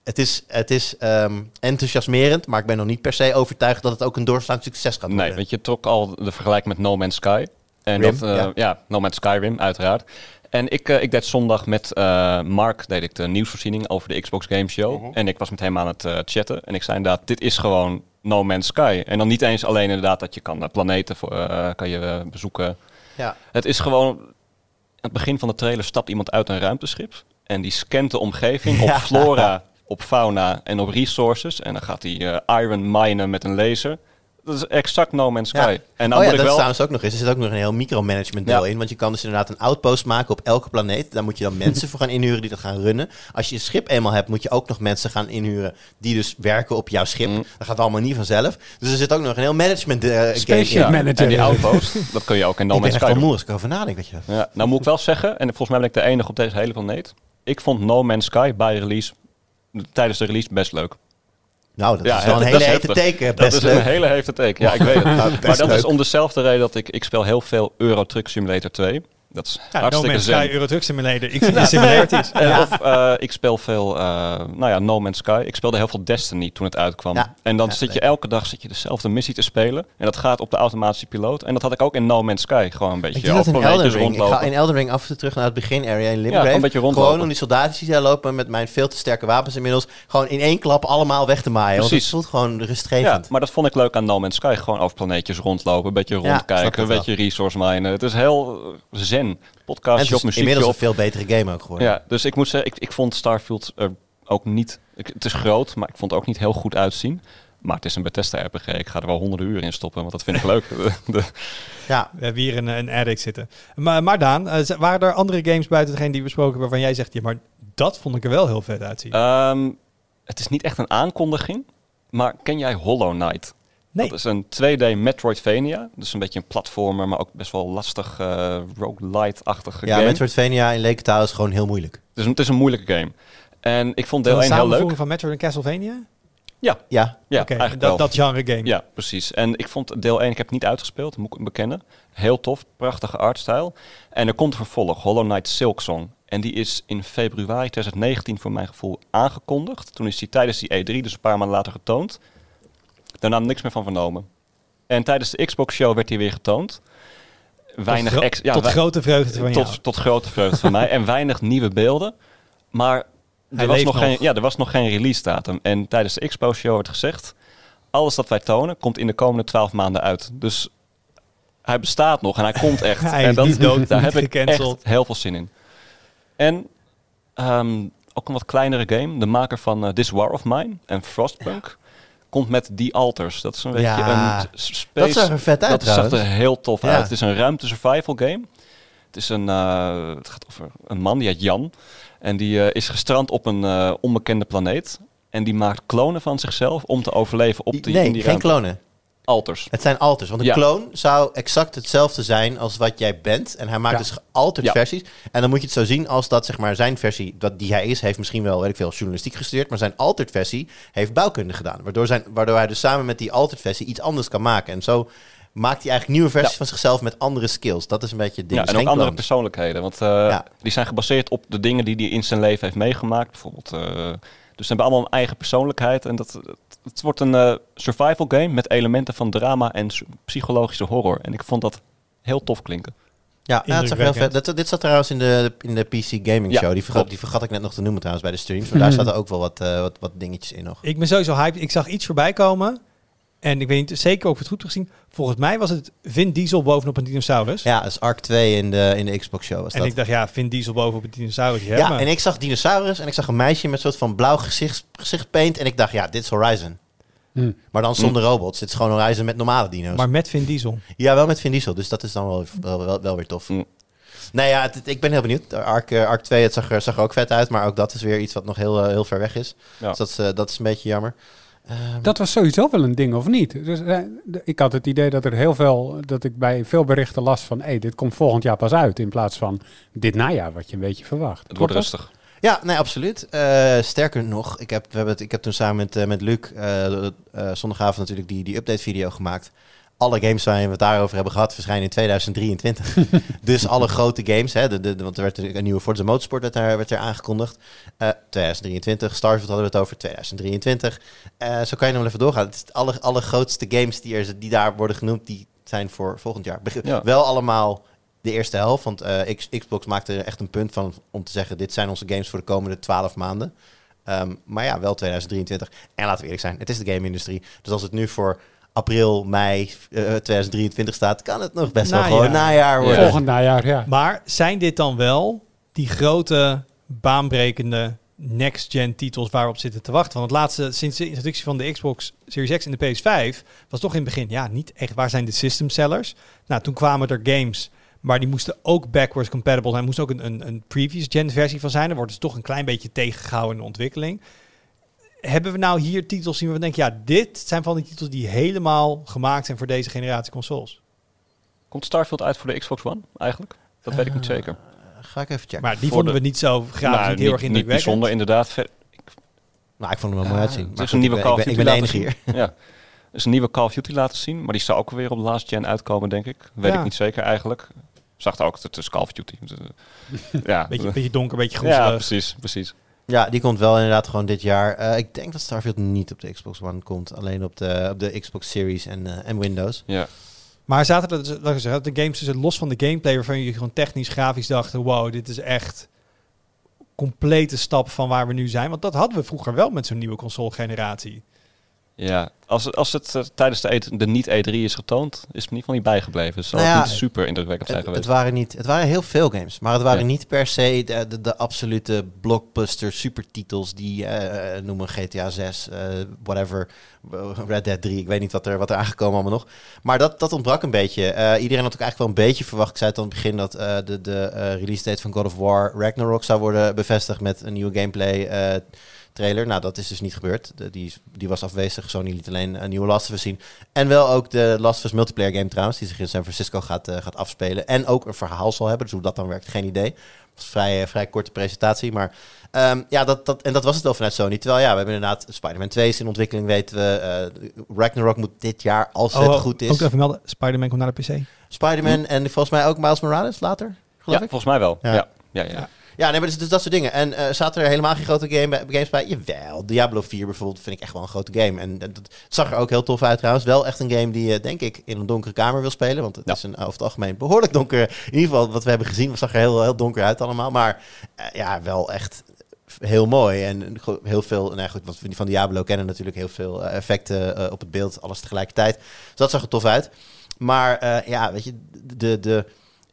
Speaker 2: het is, het is ehm, enthousiasmerend, maar ik ben nog niet per se overtuigd dat het ook een doorslaand succes gaat worden.
Speaker 3: Nee, want je trok al de vergelijking met No Man's Sky. En
Speaker 2: Rim,
Speaker 3: dat,
Speaker 2: ja.
Speaker 3: ja. No Man's Sky Rim, uiteraard. En ik, ik deed zondag met Mark deed ik de nieuwsvoorziening over de Xbox Game Show.
Speaker 2: Mhm.
Speaker 3: En ik was met hem aan het chatten. En ik zei inderdaad, dit is gewoon No Man's Sky. En dan niet eens alleen inderdaad dat je kan eh, planeten voor, eh, kan je, eh, bezoeken.
Speaker 2: Ja.
Speaker 3: Het is gewoon... Aan het begin van de trailer stapt iemand uit een ruimteschip. En die scant de omgeving op flora, op fauna en op resources. En dan gaat hij eh, iron minen met een laser. Dat is exact No Man's Sky.
Speaker 2: Ja.
Speaker 3: En dan
Speaker 2: oh ja,
Speaker 3: moet
Speaker 2: dat
Speaker 3: ik
Speaker 2: is
Speaker 3: wel...
Speaker 2: trouwens ook nog eens. Er zit ook nog een heel micromanagement deel
Speaker 3: Ja.
Speaker 2: in. Want je kan dus inderdaad een outpost maken op elke planeet. Daar moet je dan mensen voor gaan inhuren die dat gaan runnen. Als je een schip eenmaal hebt, moet je ook nog mensen gaan inhuren die dus werken op jouw schip.
Speaker 3: Mm.
Speaker 2: Dat gaat allemaal niet vanzelf. Dus er zit ook nog een heel management game
Speaker 4: Spaceship
Speaker 2: in.
Speaker 3: Ja,
Speaker 4: manager.
Speaker 3: En die outpost, dat kun je ook in No
Speaker 2: Ik ben
Speaker 3: Man's
Speaker 2: echt
Speaker 3: Sky
Speaker 2: wel
Speaker 3: doen.
Speaker 2: moe als ik erover nadenk, weet je.
Speaker 3: Ja, nou moet ik wel zeggen, en volgens mij ben ik de enige op deze hele planeet. Ik vond No Man's Sky bij release, tijdens de release, best leuk.
Speaker 2: Nou, dat
Speaker 3: Ja,
Speaker 2: is wel een hele hete teken.
Speaker 3: Dat is
Speaker 2: leuk.
Speaker 3: een hele hevige teken. Ja, ik weet het.
Speaker 2: Nou,
Speaker 3: maar dat is om dezelfde reden dat ik, ik speel heel veel Euro Truck Simulator 2. Dat is
Speaker 1: Ja, no
Speaker 3: hartstikke
Speaker 1: Man's
Speaker 3: zen.
Speaker 1: Sky, Euro Truck Simulator. Ik vind de similarities.
Speaker 3: Eh, Of eh, ik speel veel, eh, nou ja, No Man's Sky. Ik speelde heel veel Destiny toen het uitkwam.
Speaker 2: Ja.
Speaker 3: En dan
Speaker 2: Ja,
Speaker 3: zit je elke dag zit je dezelfde missie te spelen. En dat gaat op de automatische piloot. En dat had ik ook in No Man's Sky. Gewoon een beetje
Speaker 2: Ik doe dat in Elden Ring. Ik ga in Elden Ring af en toe terug naar het begin area in
Speaker 3: Ja,
Speaker 2: Limgrave.
Speaker 3: een beetje rondlopen.
Speaker 2: Gewoon om die soldaten die daar lopen met mijn veel te sterke wapens inmiddels. Gewoon in één klap allemaal weg te maaien. Want het
Speaker 3: Precies.
Speaker 2: voelt gewoon
Speaker 3: Ja,
Speaker 2: rustgevend.
Speaker 3: maar dat vond ik leuk aan No Man's Sky. Gewoon over planeetjes rondlopen, een beetje rondkijken, een beetje resource minen. Het is heel zen.
Speaker 2: En
Speaker 3: muziekje
Speaker 2: inmiddels
Speaker 3: op.
Speaker 2: een veel betere game ook geworden.
Speaker 3: Ja, dus ik moet zeggen, ik, ik vond Starfield er ook niet... Ik, het is groot, maar ik vond het ook niet heel goed uitzien. Maar het is een Bethesda RPG. Ik ga er wel honderden uren in stoppen, want dat vind ik leuk.
Speaker 2: Ja,
Speaker 1: We hebben hier een, een addict zitten. Maar, maar Daan, eh, waren er andere games buiten degene die we besproken hebben waarvan jij zegt, ja, maar dat vond ik er wel heel vet uitzien?
Speaker 3: Ehm, het is niet echt een aankondiging, maar ken jij Hollow Knight?
Speaker 1: Nee.
Speaker 3: Dat is een 2D Metroidvania. Dus een beetje een platformer, maar ook best wel lastig uh, roguelite-achtige
Speaker 2: ja
Speaker 3: game.
Speaker 2: Metroidvania in lekentaal is gewoon heel moeilijk.
Speaker 3: Dus het is een moeilijke game. En ik vond deel
Speaker 1: Een
Speaker 3: 1 heel leuk.
Speaker 1: van Metroid en Castlevania?
Speaker 2: Ja,
Speaker 3: Ja,
Speaker 1: Oké,
Speaker 3: eigenlijk
Speaker 1: dat, dat genre game.
Speaker 3: Ja, precies. En ik vond deel 1, ik heb het niet uitgespeeld, moet ik bekennen. Heel tof, prachtige artstyle. En er komt een vervolg, Hollow Knight Silksong. En die is in februari 2019 voor mijn gevoel aangekondigd. Toen is die tijdens die E3, dus een paar maanden later getoond. Daarna niks meer van vernomen. En tijdens de Xbox show werd hij weer getoond. Weinig
Speaker 1: tot,
Speaker 3: ex- ja,
Speaker 1: tot grote vreugde van jou.
Speaker 3: tot, tot grote vreugde van mij. En weinig nieuwe beelden. Maar er was, nog
Speaker 1: nog.
Speaker 3: Geen, ja, er was nog geen release datum. En tijdens de Expo Show werd gezegd... alles dat wij tonen komt in de komende 12 maanden uit. Dus hij bestaat nog en hij komt echt.
Speaker 1: Hij
Speaker 3: en
Speaker 1: is niet dood,
Speaker 3: daar heb ik echt heel veel zin in. En ehm, ook een wat kleinere game. De maker van eh, This War of Mine en Frostpunk... komt met The Alters. Dat is een beetje
Speaker 2: Ja,
Speaker 3: een space...
Speaker 2: dat zag er vet uit
Speaker 3: Dat zag er heel tof
Speaker 2: Ja.
Speaker 3: uit. Het is een ruimte survival game. Het, is een, eh, het gaat over een man, die heet Jan. En die eh, is gestrand op een eh, onbekende planeet. En die maakt klonen van zichzelf om te overleven op die, in
Speaker 2: nee,
Speaker 3: die
Speaker 2: geen
Speaker 3: ruimte.
Speaker 2: klonen.
Speaker 3: Alters.
Speaker 2: Het zijn alters. Want een
Speaker 3: Ja.
Speaker 2: kloon zou exact hetzelfde zijn als wat jij bent. En hij maakt
Speaker 4: Ja.
Speaker 2: dus gealterd
Speaker 3: Ja.
Speaker 2: versies. En dan moet je het zo zien als dat zeg maar, zijn versie, dat die hij is, heeft misschien wel weet ik veel, journalistiek gestudeerd. Maar zijn altered versie heeft bouwkunde gedaan. Waardoor, zijn, waardoor hij dus samen met die altered versie iets anders kan maken. En zo maakt hij eigenlijk nieuwe versies van zichzelf met andere skills. Dat is een beetje het ding.
Speaker 3: Ja, en ook andere persoonlijkheden. Want eh, die zijn gebaseerd op de dingen die hij in zijn leven heeft meegemaakt. Bijvoorbeeld, eh, dus ze hebben allemaal een eigen persoonlijkheid. En dat, het, het wordt een eh, survival game met elementen van drama en psychologische horror. En ik vond dat heel tof klinken.
Speaker 2: Ja, ja het zag heel vet. Dat, dit zat trouwens in de, in de PC Gaming
Speaker 3: Ja,
Speaker 2: Show. Die vergat, die vergat ik net nog te noemen trouwens bij de streams. Maar daar zaten ook wel wat, eh, wat, wat dingetjes in nog.
Speaker 1: Ik ben sowieso hyped. Ik zag iets voorbij komen. En ik weet niet zeker of het goed heb gezien. Volgens mij was het Vin Diesel bovenop een dinosaurus.
Speaker 2: Ja, dat is Ark 2 in de, in de Xbox Show. Was
Speaker 1: en
Speaker 2: dat.
Speaker 1: ik dacht, ja, Vin Diesel bovenop een dinosaurus. Ja, maar-
Speaker 2: en ik zag dinosaurus en ik zag een meisje met een soort van blauw gezicht, gezichtpaint. En ik dacht, ja, dit is Horizon.
Speaker 4: Hm.
Speaker 2: Maar dan zonder robots. Dit is gewoon Horizon met normale dino's.
Speaker 1: maar met Vin Diesel.
Speaker 2: Ja, wel met Vin Diesel. Dus dat is dan wel, wel, wel, wel weer tof.
Speaker 3: Mm.
Speaker 2: Nee, ja, het- ik ben heel benieuwd. Ark, eh, Ark 2, het zag er, zag er ook vet uit. Maar ook dat is weer iets wat nog heel, eh, heel ver weg is.
Speaker 3: Ja.
Speaker 2: Dus dat is, eh, dat is een beetje jammer. Ehm,
Speaker 4: Dat was sowieso wel een ding, of niet? Dus, eh, ik had het idee dat er heel veel, dat ik bij veel berichten las van, hé, dit komt volgend jaar pas uit, in plaats van dit najaar, wat je een beetje verwacht.
Speaker 3: Het wordt
Speaker 4: Klopt
Speaker 3: rustig.
Speaker 2: Ja, nee, absoluut. Eh, sterker nog, ik heb, we hebben het, ik heb toen samen met, eh, met Luc eh, eh, zondagavond natuurlijk die, die update-video gemaakt. Alle games waarin we het daarover hebben gehad verschijnen in 2023. dus alle grote games, hè, de, de, want er werd een nieuwe Forza Motorsport werd daar, werd er aangekondigd. Eh 2023, Starfield hadden we het over, 2023. Eh, zo kan je nog wel even doorgaan. Het is alle, alle grootste games die, er, die daar worden genoemd, die zijn voor volgend jaar.
Speaker 3: Ja.
Speaker 2: Wel allemaal de eerste helft. Want eh, Xbox maakte er echt een punt van om te zeggen: dit zijn onze games voor de komende 12 maanden. Ehm, maar ja, wel 2023. En laten we eerlijk zijn, het is de game-industrie. Dus als het nu voor april, mei eh, 2023 staat, kan het nog best wel gewoon najaar worden.
Speaker 4: Volgend najaar, ja.
Speaker 1: Maar zijn dit dan wel die grote, baanbrekende next-gen titels waarop zitten te wachten? Want het laatste, sinds de introductie van de Xbox Series X en de PS5, was toch in het begin, ja, niet echt, waar zijn de system sellers? Nou, toen kwamen er games, maar die moesten ook backwards compatible zijn. Er moest ook een, een, een previous gen versie van zijn. Er wordt dus toch een klein beetje tegengehouden in de ontwikkeling. Hebben we nou hier titels zien waar we denken, ja, dit zijn van die titels die helemaal gemaakt zijn voor deze generatie consoles?
Speaker 3: Komt Starfield uit voor de Xbox One eigenlijk? Dat weet ik niet zeker.
Speaker 2: Ga ik even checken.
Speaker 1: Maar die
Speaker 3: Voor
Speaker 1: vonden
Speaker 3: de-
Speaker 1: we niet zo grafisch,
Speaker 3: Nou,
Speaker 1: niet heel erg
Speaker 3: niet
Speaker 1: indrukwekkend.
Speaker 3: bijzonder, inderdaad. Ver-
Speaker 2: nou, ik vond hem wel mooi uitzien. Maar
Speaker 3: is een nieuwe
Speaker 2: ik
Speaker 3: Call of
Speaker 2: ik
Speaker 3: Duty
Speaker 2: ik de
Speaker 3: laten
Speaker 2: hier.
Speaker 3: Ja. Is een nieuwe Call of Duty laten zien, maar die zou ook weer op last gen uitkomen, denk ik. Weet
Speaker 1: Ja.
Speaker 3: ik niet zeker eigenlijk. Zag er ook tussen Call of Duty. ja,
Speaker 1: Beetje, beetje donker, beetje
Speaker 3: ja,
Speaker 1: groezelig.
Speaker 3: precies, precies.
Speaker 2: Ja, die komt wel inderdaad gewoon dit jaar. Eh, ik denk dat Starfield niet op de Xbox One komt. Alleen op de, op de Xbox Series en, eh, en Windows.
Speaker 3: Ja.
Speaker 1: Maar zaten er, dus- ik zeggen, de games dus los van de gameplay waarvan je gewoon technisch, grafisch dachten, wow, dit is echt complete stap van waar we nu zijn. Want dat hadden we vroeger wel met zo'n nieuwe console generatie.
Speaker 3: Ja, als, als het eh, tijdens de, E- de niet-E3 is getoond, is het in ieder geval niet bijgebleven. Dus zal
Speaker 2: Nou
Speaker 3: het
Speaker 2: ja,
Speaker 3: niet super indrukwekkend zijn
Speaker 2: Het, het,
Speaker 3: geweest.
Speaker 2: waren niet, het waren heel veel games, maar het waren
Speaker 3: Ja.
Speaker 2: niet per se de, de, de absolute blockbuster supertitels die eh, eh, noemen GTA 6, eh, whatever, Red Dead 3. Ik weet niet wat er, wat er aangekomen allemaal nog. Maar dat, dat ontbrak een beetje. Iedereen had ook eigenlijk wel een beetje verwacht. Ik zei het aan het begin dat de, de release date van God of War Ragnarok zou worden bevestigd met een nieuwe gameplay. Eh, Trailer. Nou, dat is dus niet gebeurd. De- die, is- die was afwezig. Sony liet alleen een nieuwe Last of Us zien. En wel ook de Last of Us multiplayer game trouwens, die zich in San Francisco gaat, eh, gaat afspelen. En ook een verhaal zal hebben, dus hoe dat dan werkt, geen idee. Het was een vrij, eh, vrij korte presentatie, maar ehm, ja, dat, dat, en dat was het wel vanuit Sony. Terwijl ja, we hebben inderdaad Spider-Man 2 is in ontwikkeling, weten we. eh, Ragnarok moet dit jaar, als het goed
Speaker 1: Oh, Ook
Speaker 2: is.
Speaker 1: even melden, Spider-Man komt naar de PC.
Speaker 2: Spider-Man en volgens mij ook Miles Morales later,
Speaker 3: Ja,
Speaker 2: geloof ik.
Speaker 3: volgens mij wel.
Speaker 2: Ja.
Speaker 3: Ja. Ja, ja,
Speaker 1: Ja.
Speaker 2: Nee, maar dus, dus dat soort dingen. En eh zaten er helemaal geen grote game, bij- games bij? Jawel, Diablo 4 bijvoorbeeld vind ik echt wel een grote game. En, en dat zag er ook heel tof uit trouwens. Wel echt een game die je, denk ik, in een donkere kamer wil spelen. Want het
Speaker 3: Ja.
Speaker 2: is een, over het algemeen behoorlijk donker. In ieder geval, wat we hebben gezien, zag er heel, heel donker uit allemaal. Maar eh, ja, wel echt heel mooi. En heel veel, nou goed, wat we van Diablo kennen natuurlijk, heel veel eh, effecten eh, op het beeld, alles tegelijkertijd. Dus dat zag er tof uit. Maar eh, ja, weet je, de... de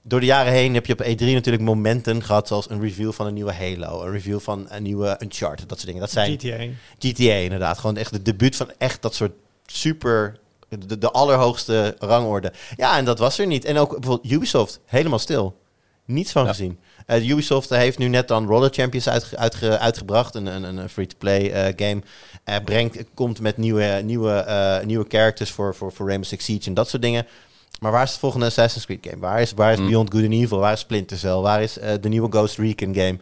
Speaker 2: door de jaren heen heb je op E3 natuurlijk momenten gehad, zoals een review van een nieuwe Halo, een review van een nieuwe Uncharted, dat soort dingen. Dat zijn
Speaker 1: GTA.
Speaker 2: GTA inderdaad, gewoon echt de debuut van echt dat soort super, de, de allerhoogste rangorde. Ja, en dat was er niet. En ook bijvoorbeeld Ubisoft, helemaal stil. Niets van
Speaker 3: Ja.
Speaker 2: gezien. Eh, Ubisoft heeft nu net dan Roller Champions uitge- uitge- uitgebracht, een, een, een free-to-play eh, game. Eh, brengt, komt met nieuwe, nieuwe, eh, nieuwe characters voor, voor, voor Rainbow Six Siege en dat soort dingen. Maar waar is het volgende Assassin's Creed game? Waar is, waar is
Speaker 3: Mm.
Speaker 2: Beyond Good and Evil? Waar is Splinter Cell? Waar is eh, de nieuwe Ghost Recon game?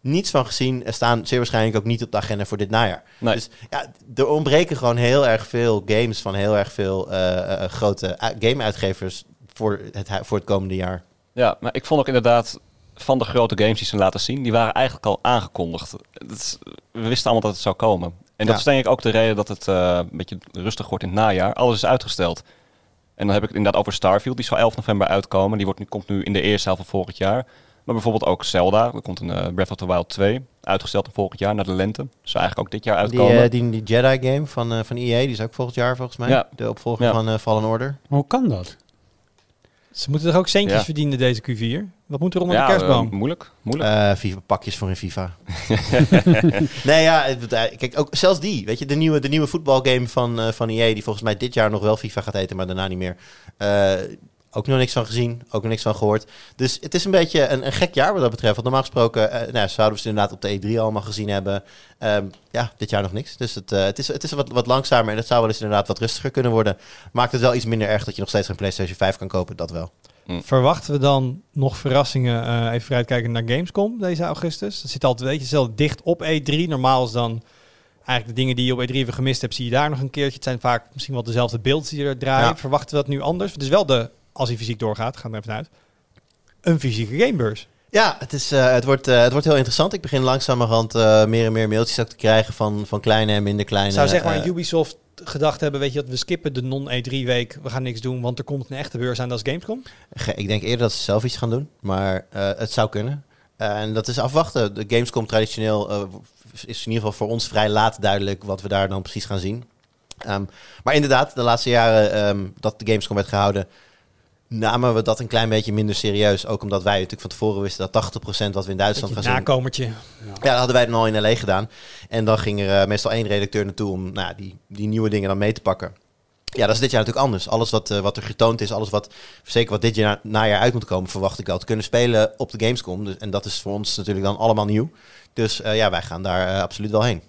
Speaker 2: Niets van gezien. Er staan zeer waarschijnlijk ook niet op de agenda voor dit najaar.
Speaker 3: Nee.
Speaker 2: Dus ja, er ontbreken gewoon heel erg veel games van heel erg veel eh, eh, grote game-uitgevers voor het, voor het komende jaar.
Speaker 3: Ja, maar ik vond ook inderdaad van de grote games die ze laten zien, die waren eigenlijk al aangekondigd. Is- we wisten allemaal dat het zou komen. En dat is denk ik ook de reden dat het een beetje rustig wordt in het najaar. Alles is uitgesteld. En dan heb ik het inderdaad over Starfield, die zal 11 november uitkomen. Die wordt, nu- komt nu in de eerste helft van volgend jaar. Maar bijvoorbeeld ook Zelda, er komt een eh, Breath of the Wild 2, uitgesteld in volgend jaar naar de lente. Zou eigenlijk ook dit jaar
Speaker 2: Die,
Speaker 3: uitkomen.
Speaker 2: eh, die, die Jedi-game van, eh, van EA, die is ook volgend jaar volgens mij.
Speaker 3: Ja.
Speaker 2: De opvolger
Speaker 3: Ja.
Speaker 2: van Fallen Order.
Speaker 4: Hoe kan dat?
Speaker 1: Ze moeten toch ook centjes
Speaker 3: Ja.
Speaker 1: verdienen deze Q4? Wat moet er onder
Speaker 3: ja,
Speaker 1: de kerstboom?
Speaker 3: eh, moeilijk, moeilijk.
Speaker 2: Eh, FIFA, pakjes voor een FIFA. nee, ja, eh, kijk, ook zelfs die, weet je, de nieuwe, de nieuwe voetbalgame van, eh, van EA, die volgens mij dit jaar nog wel FIFA gaat heten, maar daarna niet meer. Ook nog niks van gezien, ook nog niks van gehoord. Dus het is een beetje een, een gek jaar wat dat betreft. Want normaal gesproken eh, nou, zouden we ze inderdaad op de E3 allemaal gezien hebben. Ehm, ja, dit jaar nog niks. Dus het, eh, het is, het is wat, wat langzamer en het zou wel eens inderdaad wat rustiger kunnen worden. Maakt het wel iets minder erg dat je nog steeds geen PlayStation 5 kan kopen, dat wel.
Speaker 1: Verwachten we dan nog verrassingen, eh, even vooruitkijken naar Gamescom deze augustus? Dat zit altijd een beetje zelf dicht op E3. Normaal is dan eigenlijk de dingen die je op E3 even gemist hebt, zie je daar nog een keertje. Het zijn vaak misschien wel dezelfde beelden die er draaien.
Speaker 2: Ja.
Speaker 1: Verwachten we dat nu anders? Het is wel de, als hij fysiek doorgaat, gaan we er even uit, een fysieke gamebeurs.
Speaker 2: Ja, het, is, eh, het, wordt, eh, het wordt heel interessant. Ik begin langzamerhand eh meer en meer mailtjes ook te krijgen van, van kleine en minder kleine.
Speaker 1: Zou zeg maar Ubisoft gedacht hebben, weet je wat, we skippen de non-E3 week, we gaan niks doen, want er komt een echte beurs aan, dat is Gamescom.
Speaker 2: ik denk eerder dat ze zelf iets gaan doen, maar eh, het zou kunnen. En dat is afwachten. De Gamescom traditioneel is in ieder geval voor ons vrij laat duidelijk wat we daar dan precies gaan zien. Ehm, maar inderdaad, de laatste jaren ehm, dat de Gamescom werd gehouden, namen we dat een klein beetje minder serieus. Ook omdat wij natuurlijk van tevoren wisten dat 80% wat we in Duitsland gaan zien,
Speaker 1: nakomertje.
Speaker 2: Ja, dat hadden wij dan al in LA gedaan. En dan ging er eh, meestal één redacteur naartoe om nou, die, die nieuwe dingen dan mee te pakken. Ja, dat is dit jaar natuurlijk anders. Alles wat, eh, wat er getoond is, alles wat, zeker wat dit jaar, najaar uit moet komen, verwacht ik wel te kunnen spelen op de Gamescom. Dus, en dat is voor ons natuurlijk dan allemaal nieuw. Dus eh, ja, wij gaan daar absoluut wel heen.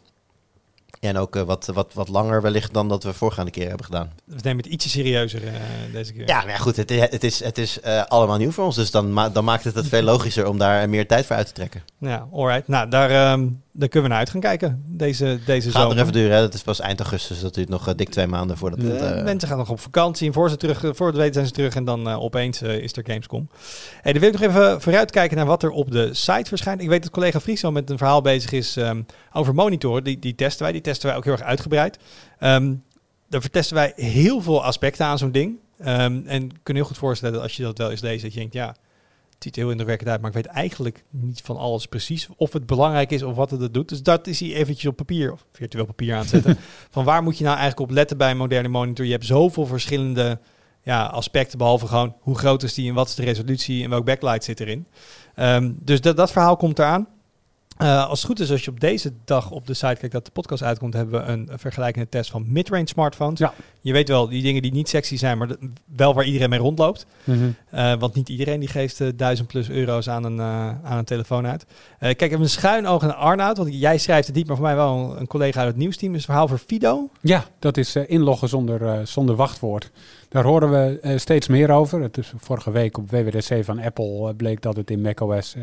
Speaker 2: En ook eh, wat, wat, wat langer wellicht dan dat we vorige keer hebben gedaan.
Speaker 1: We nemen het ietsje serieuzer eh, deze keer.
Speaker 2: Ja, maar ja, goed, het, het is, het is eh, allemaal nieuw voor ons. Dus dan, ma dan maakt het het veel logischer om daar meer tijd voor uit te trekken.
Speaker 1: Ja, alright. Nou, daar, ehm, daar kunnen we naar uit gaan kijken deze, deze
Speaker 2: Gaat
Speaker 1: zomer.
Speaker 2: er even duren, hè? Dat is pas eind augustus. Dat duurt nog eh, dik twee maanden voordat het...
Speaker 1: Eh, mensen gaan nog op vakantie. En voor ze terug, voor het weten zijn ze terug. En dan eh, opeens is er Gamescom. Hey, dan wil ik nog even vooruitkijken naar wat er op de site verschijnt. Ik weet dat collega Friso met een verhaal bezig is ehm, over monitoren. Die, die testen wij. Die testen wij ook heel erg uitgebreid. Ehm daar vertesten wij heel veel aspecten aan zo'n ding. Ehm, en ik kan heel goed voorstellen dat als je dat wel eens leest, dat je denkt, ja, het ziet er heel indrukwekkend uit, maar ik weet eigenlijk niet van alles precies of het belangrijk is of wat het het doet. Dus dat is hij eventjes op papier, of virtueel papier aan het zetten. van waar moet je nou eigenlijk op letten bij een moderne monitor? Je hebt zoveel verschillende ja, aspecten, behalve gewoon hoe groot is die en wat is de resolutie en welk backlight zit erin. Ehm, dus dat, dat verhaal komt eraan. Eh, als het goed is, als je op deze dag op de site kijkt dat de podcast uitkomt, hebben we een, vergelijkende test van mid-range smartphones.
Speaker 4: Ja.
Speaker 1: Je weet wel, die dingen die niet sexy zijn, maar wel waar iedereen mee rondloopt. Eh, want niet iedereen die geeft eh, 1000 plus euro's aan een, aan een telefoon uit. Kijk, even een schuin oog naar Arnoud, want jij schrijft het niet, maar voor mij wel een, collega uit het nieuwsteam. is het verhaal voor Fido.
Speaker 4: Ja, dat is inloggen zonder, zonder wachtwoord. Daar horen we steeds meer over. Het is vorige week op WWDC van Apple bleek dat het in macOS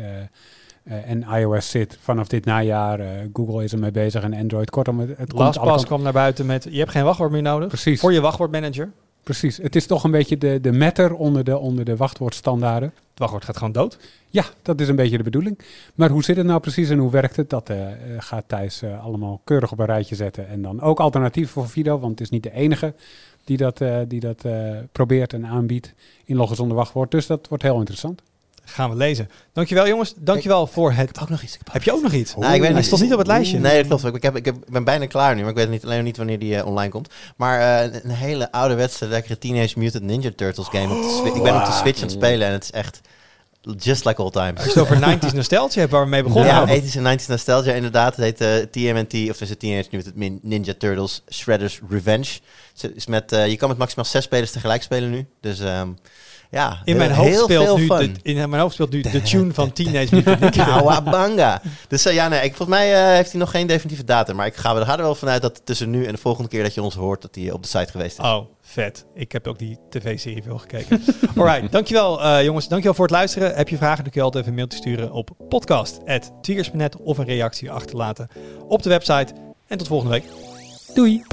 Speaker 4: eh, en iOS zit vanaf dit najaar. Eh, Google is ermee bezig en Android. Kortom, het, het
Speaker 1: LastPass
Speaker 4: kanten-
Speaker 1: kwam naar buiten met, je hebt geen wachtwoord meer nodig.
Speaker 4: Precies.
Speaker 1: Voor je wachtwoordmanager.
Speaker 4: Precies. Het is toch een beetje de, de metter onder de, onder de wachtwoordstandaarden.
Speaker 1: Het wachtwoord gaat gewoon dood.
Speaker 4: Ja, dat is een beetje de bedoeling. Maar hoe zit het nou precies en hoe werkt het? Dat eh, gaat Thijs allemaal keurig op een rijtje zetten. En dan ook alternatief voor Fido, want het is niet de enige die dat, die dat probeert en aanbiedt. Inloggen zonder wachtwoord. Dus dat wordt heel interessant.
Speaker 1: Gaan we lezen. Dankjewel jongens. Dankjewel voor het...
Speaker 2: ook nog iets.
Speaker 1: Heb je ook nog iets?
Speaker 2: Nou, ik weet
Speaker 1: Hij
Speaker 2: niet.
Speaker 1: stond niet op het lijstje.
Speaker 2: Nee, dat klopt. Ik, heb, ik, heb, ik ben bijna klaar nu, maar ik weet niet, alleen nog niet wanneer die eh, online komt. Maar eh, een, hele ouderwetse, lekkere Teenage Mutant Ninja Turtles game. Op de ik ben op de Switch aan het spelen en het is echt just like old times.
Speaker 1: Als je het over 90s nostalgia hebt waar we mee begonnen.
Speaker 2: Ja,
Speaker 1: hebben.
Speaker 2: 80s en 90s nostalgia inderdaad. Het heet eh, TMNT, of is het Teenage Mutant Ninja Turtles Shredder's Revenge. Is met, je kan met maximaal zes spelers tegelijk spelen nu. Dus ehm, ja,
Speaker 1: In mijn, hoofd speelt nu de, in mijn hoofd speelt nu de tune van Teenage Mutant Ninja Turtles.
Speaker 2: Kawabanga. Dus eh, ja, nee, ik, volgens mij eh, heeft hij nog geen definitieve datum. Maar ik ga, we gaan er wel vanuit dat tussen nu en de volgende keer dat je ons hoort, dat hij op de site geweest is.
Speaker 1: Oh, vet. Ik heb ook die tv-serie veel gekeken. Alright, dankjewel eh, jongens. Dankjewel voor het luisteren. Heb je vragen, dan kun je altijd even een mailtje sturen op podcast.tweakers.net of een reactie achterlaten op de website. En tot volgende week.
Speaker 4: Doei!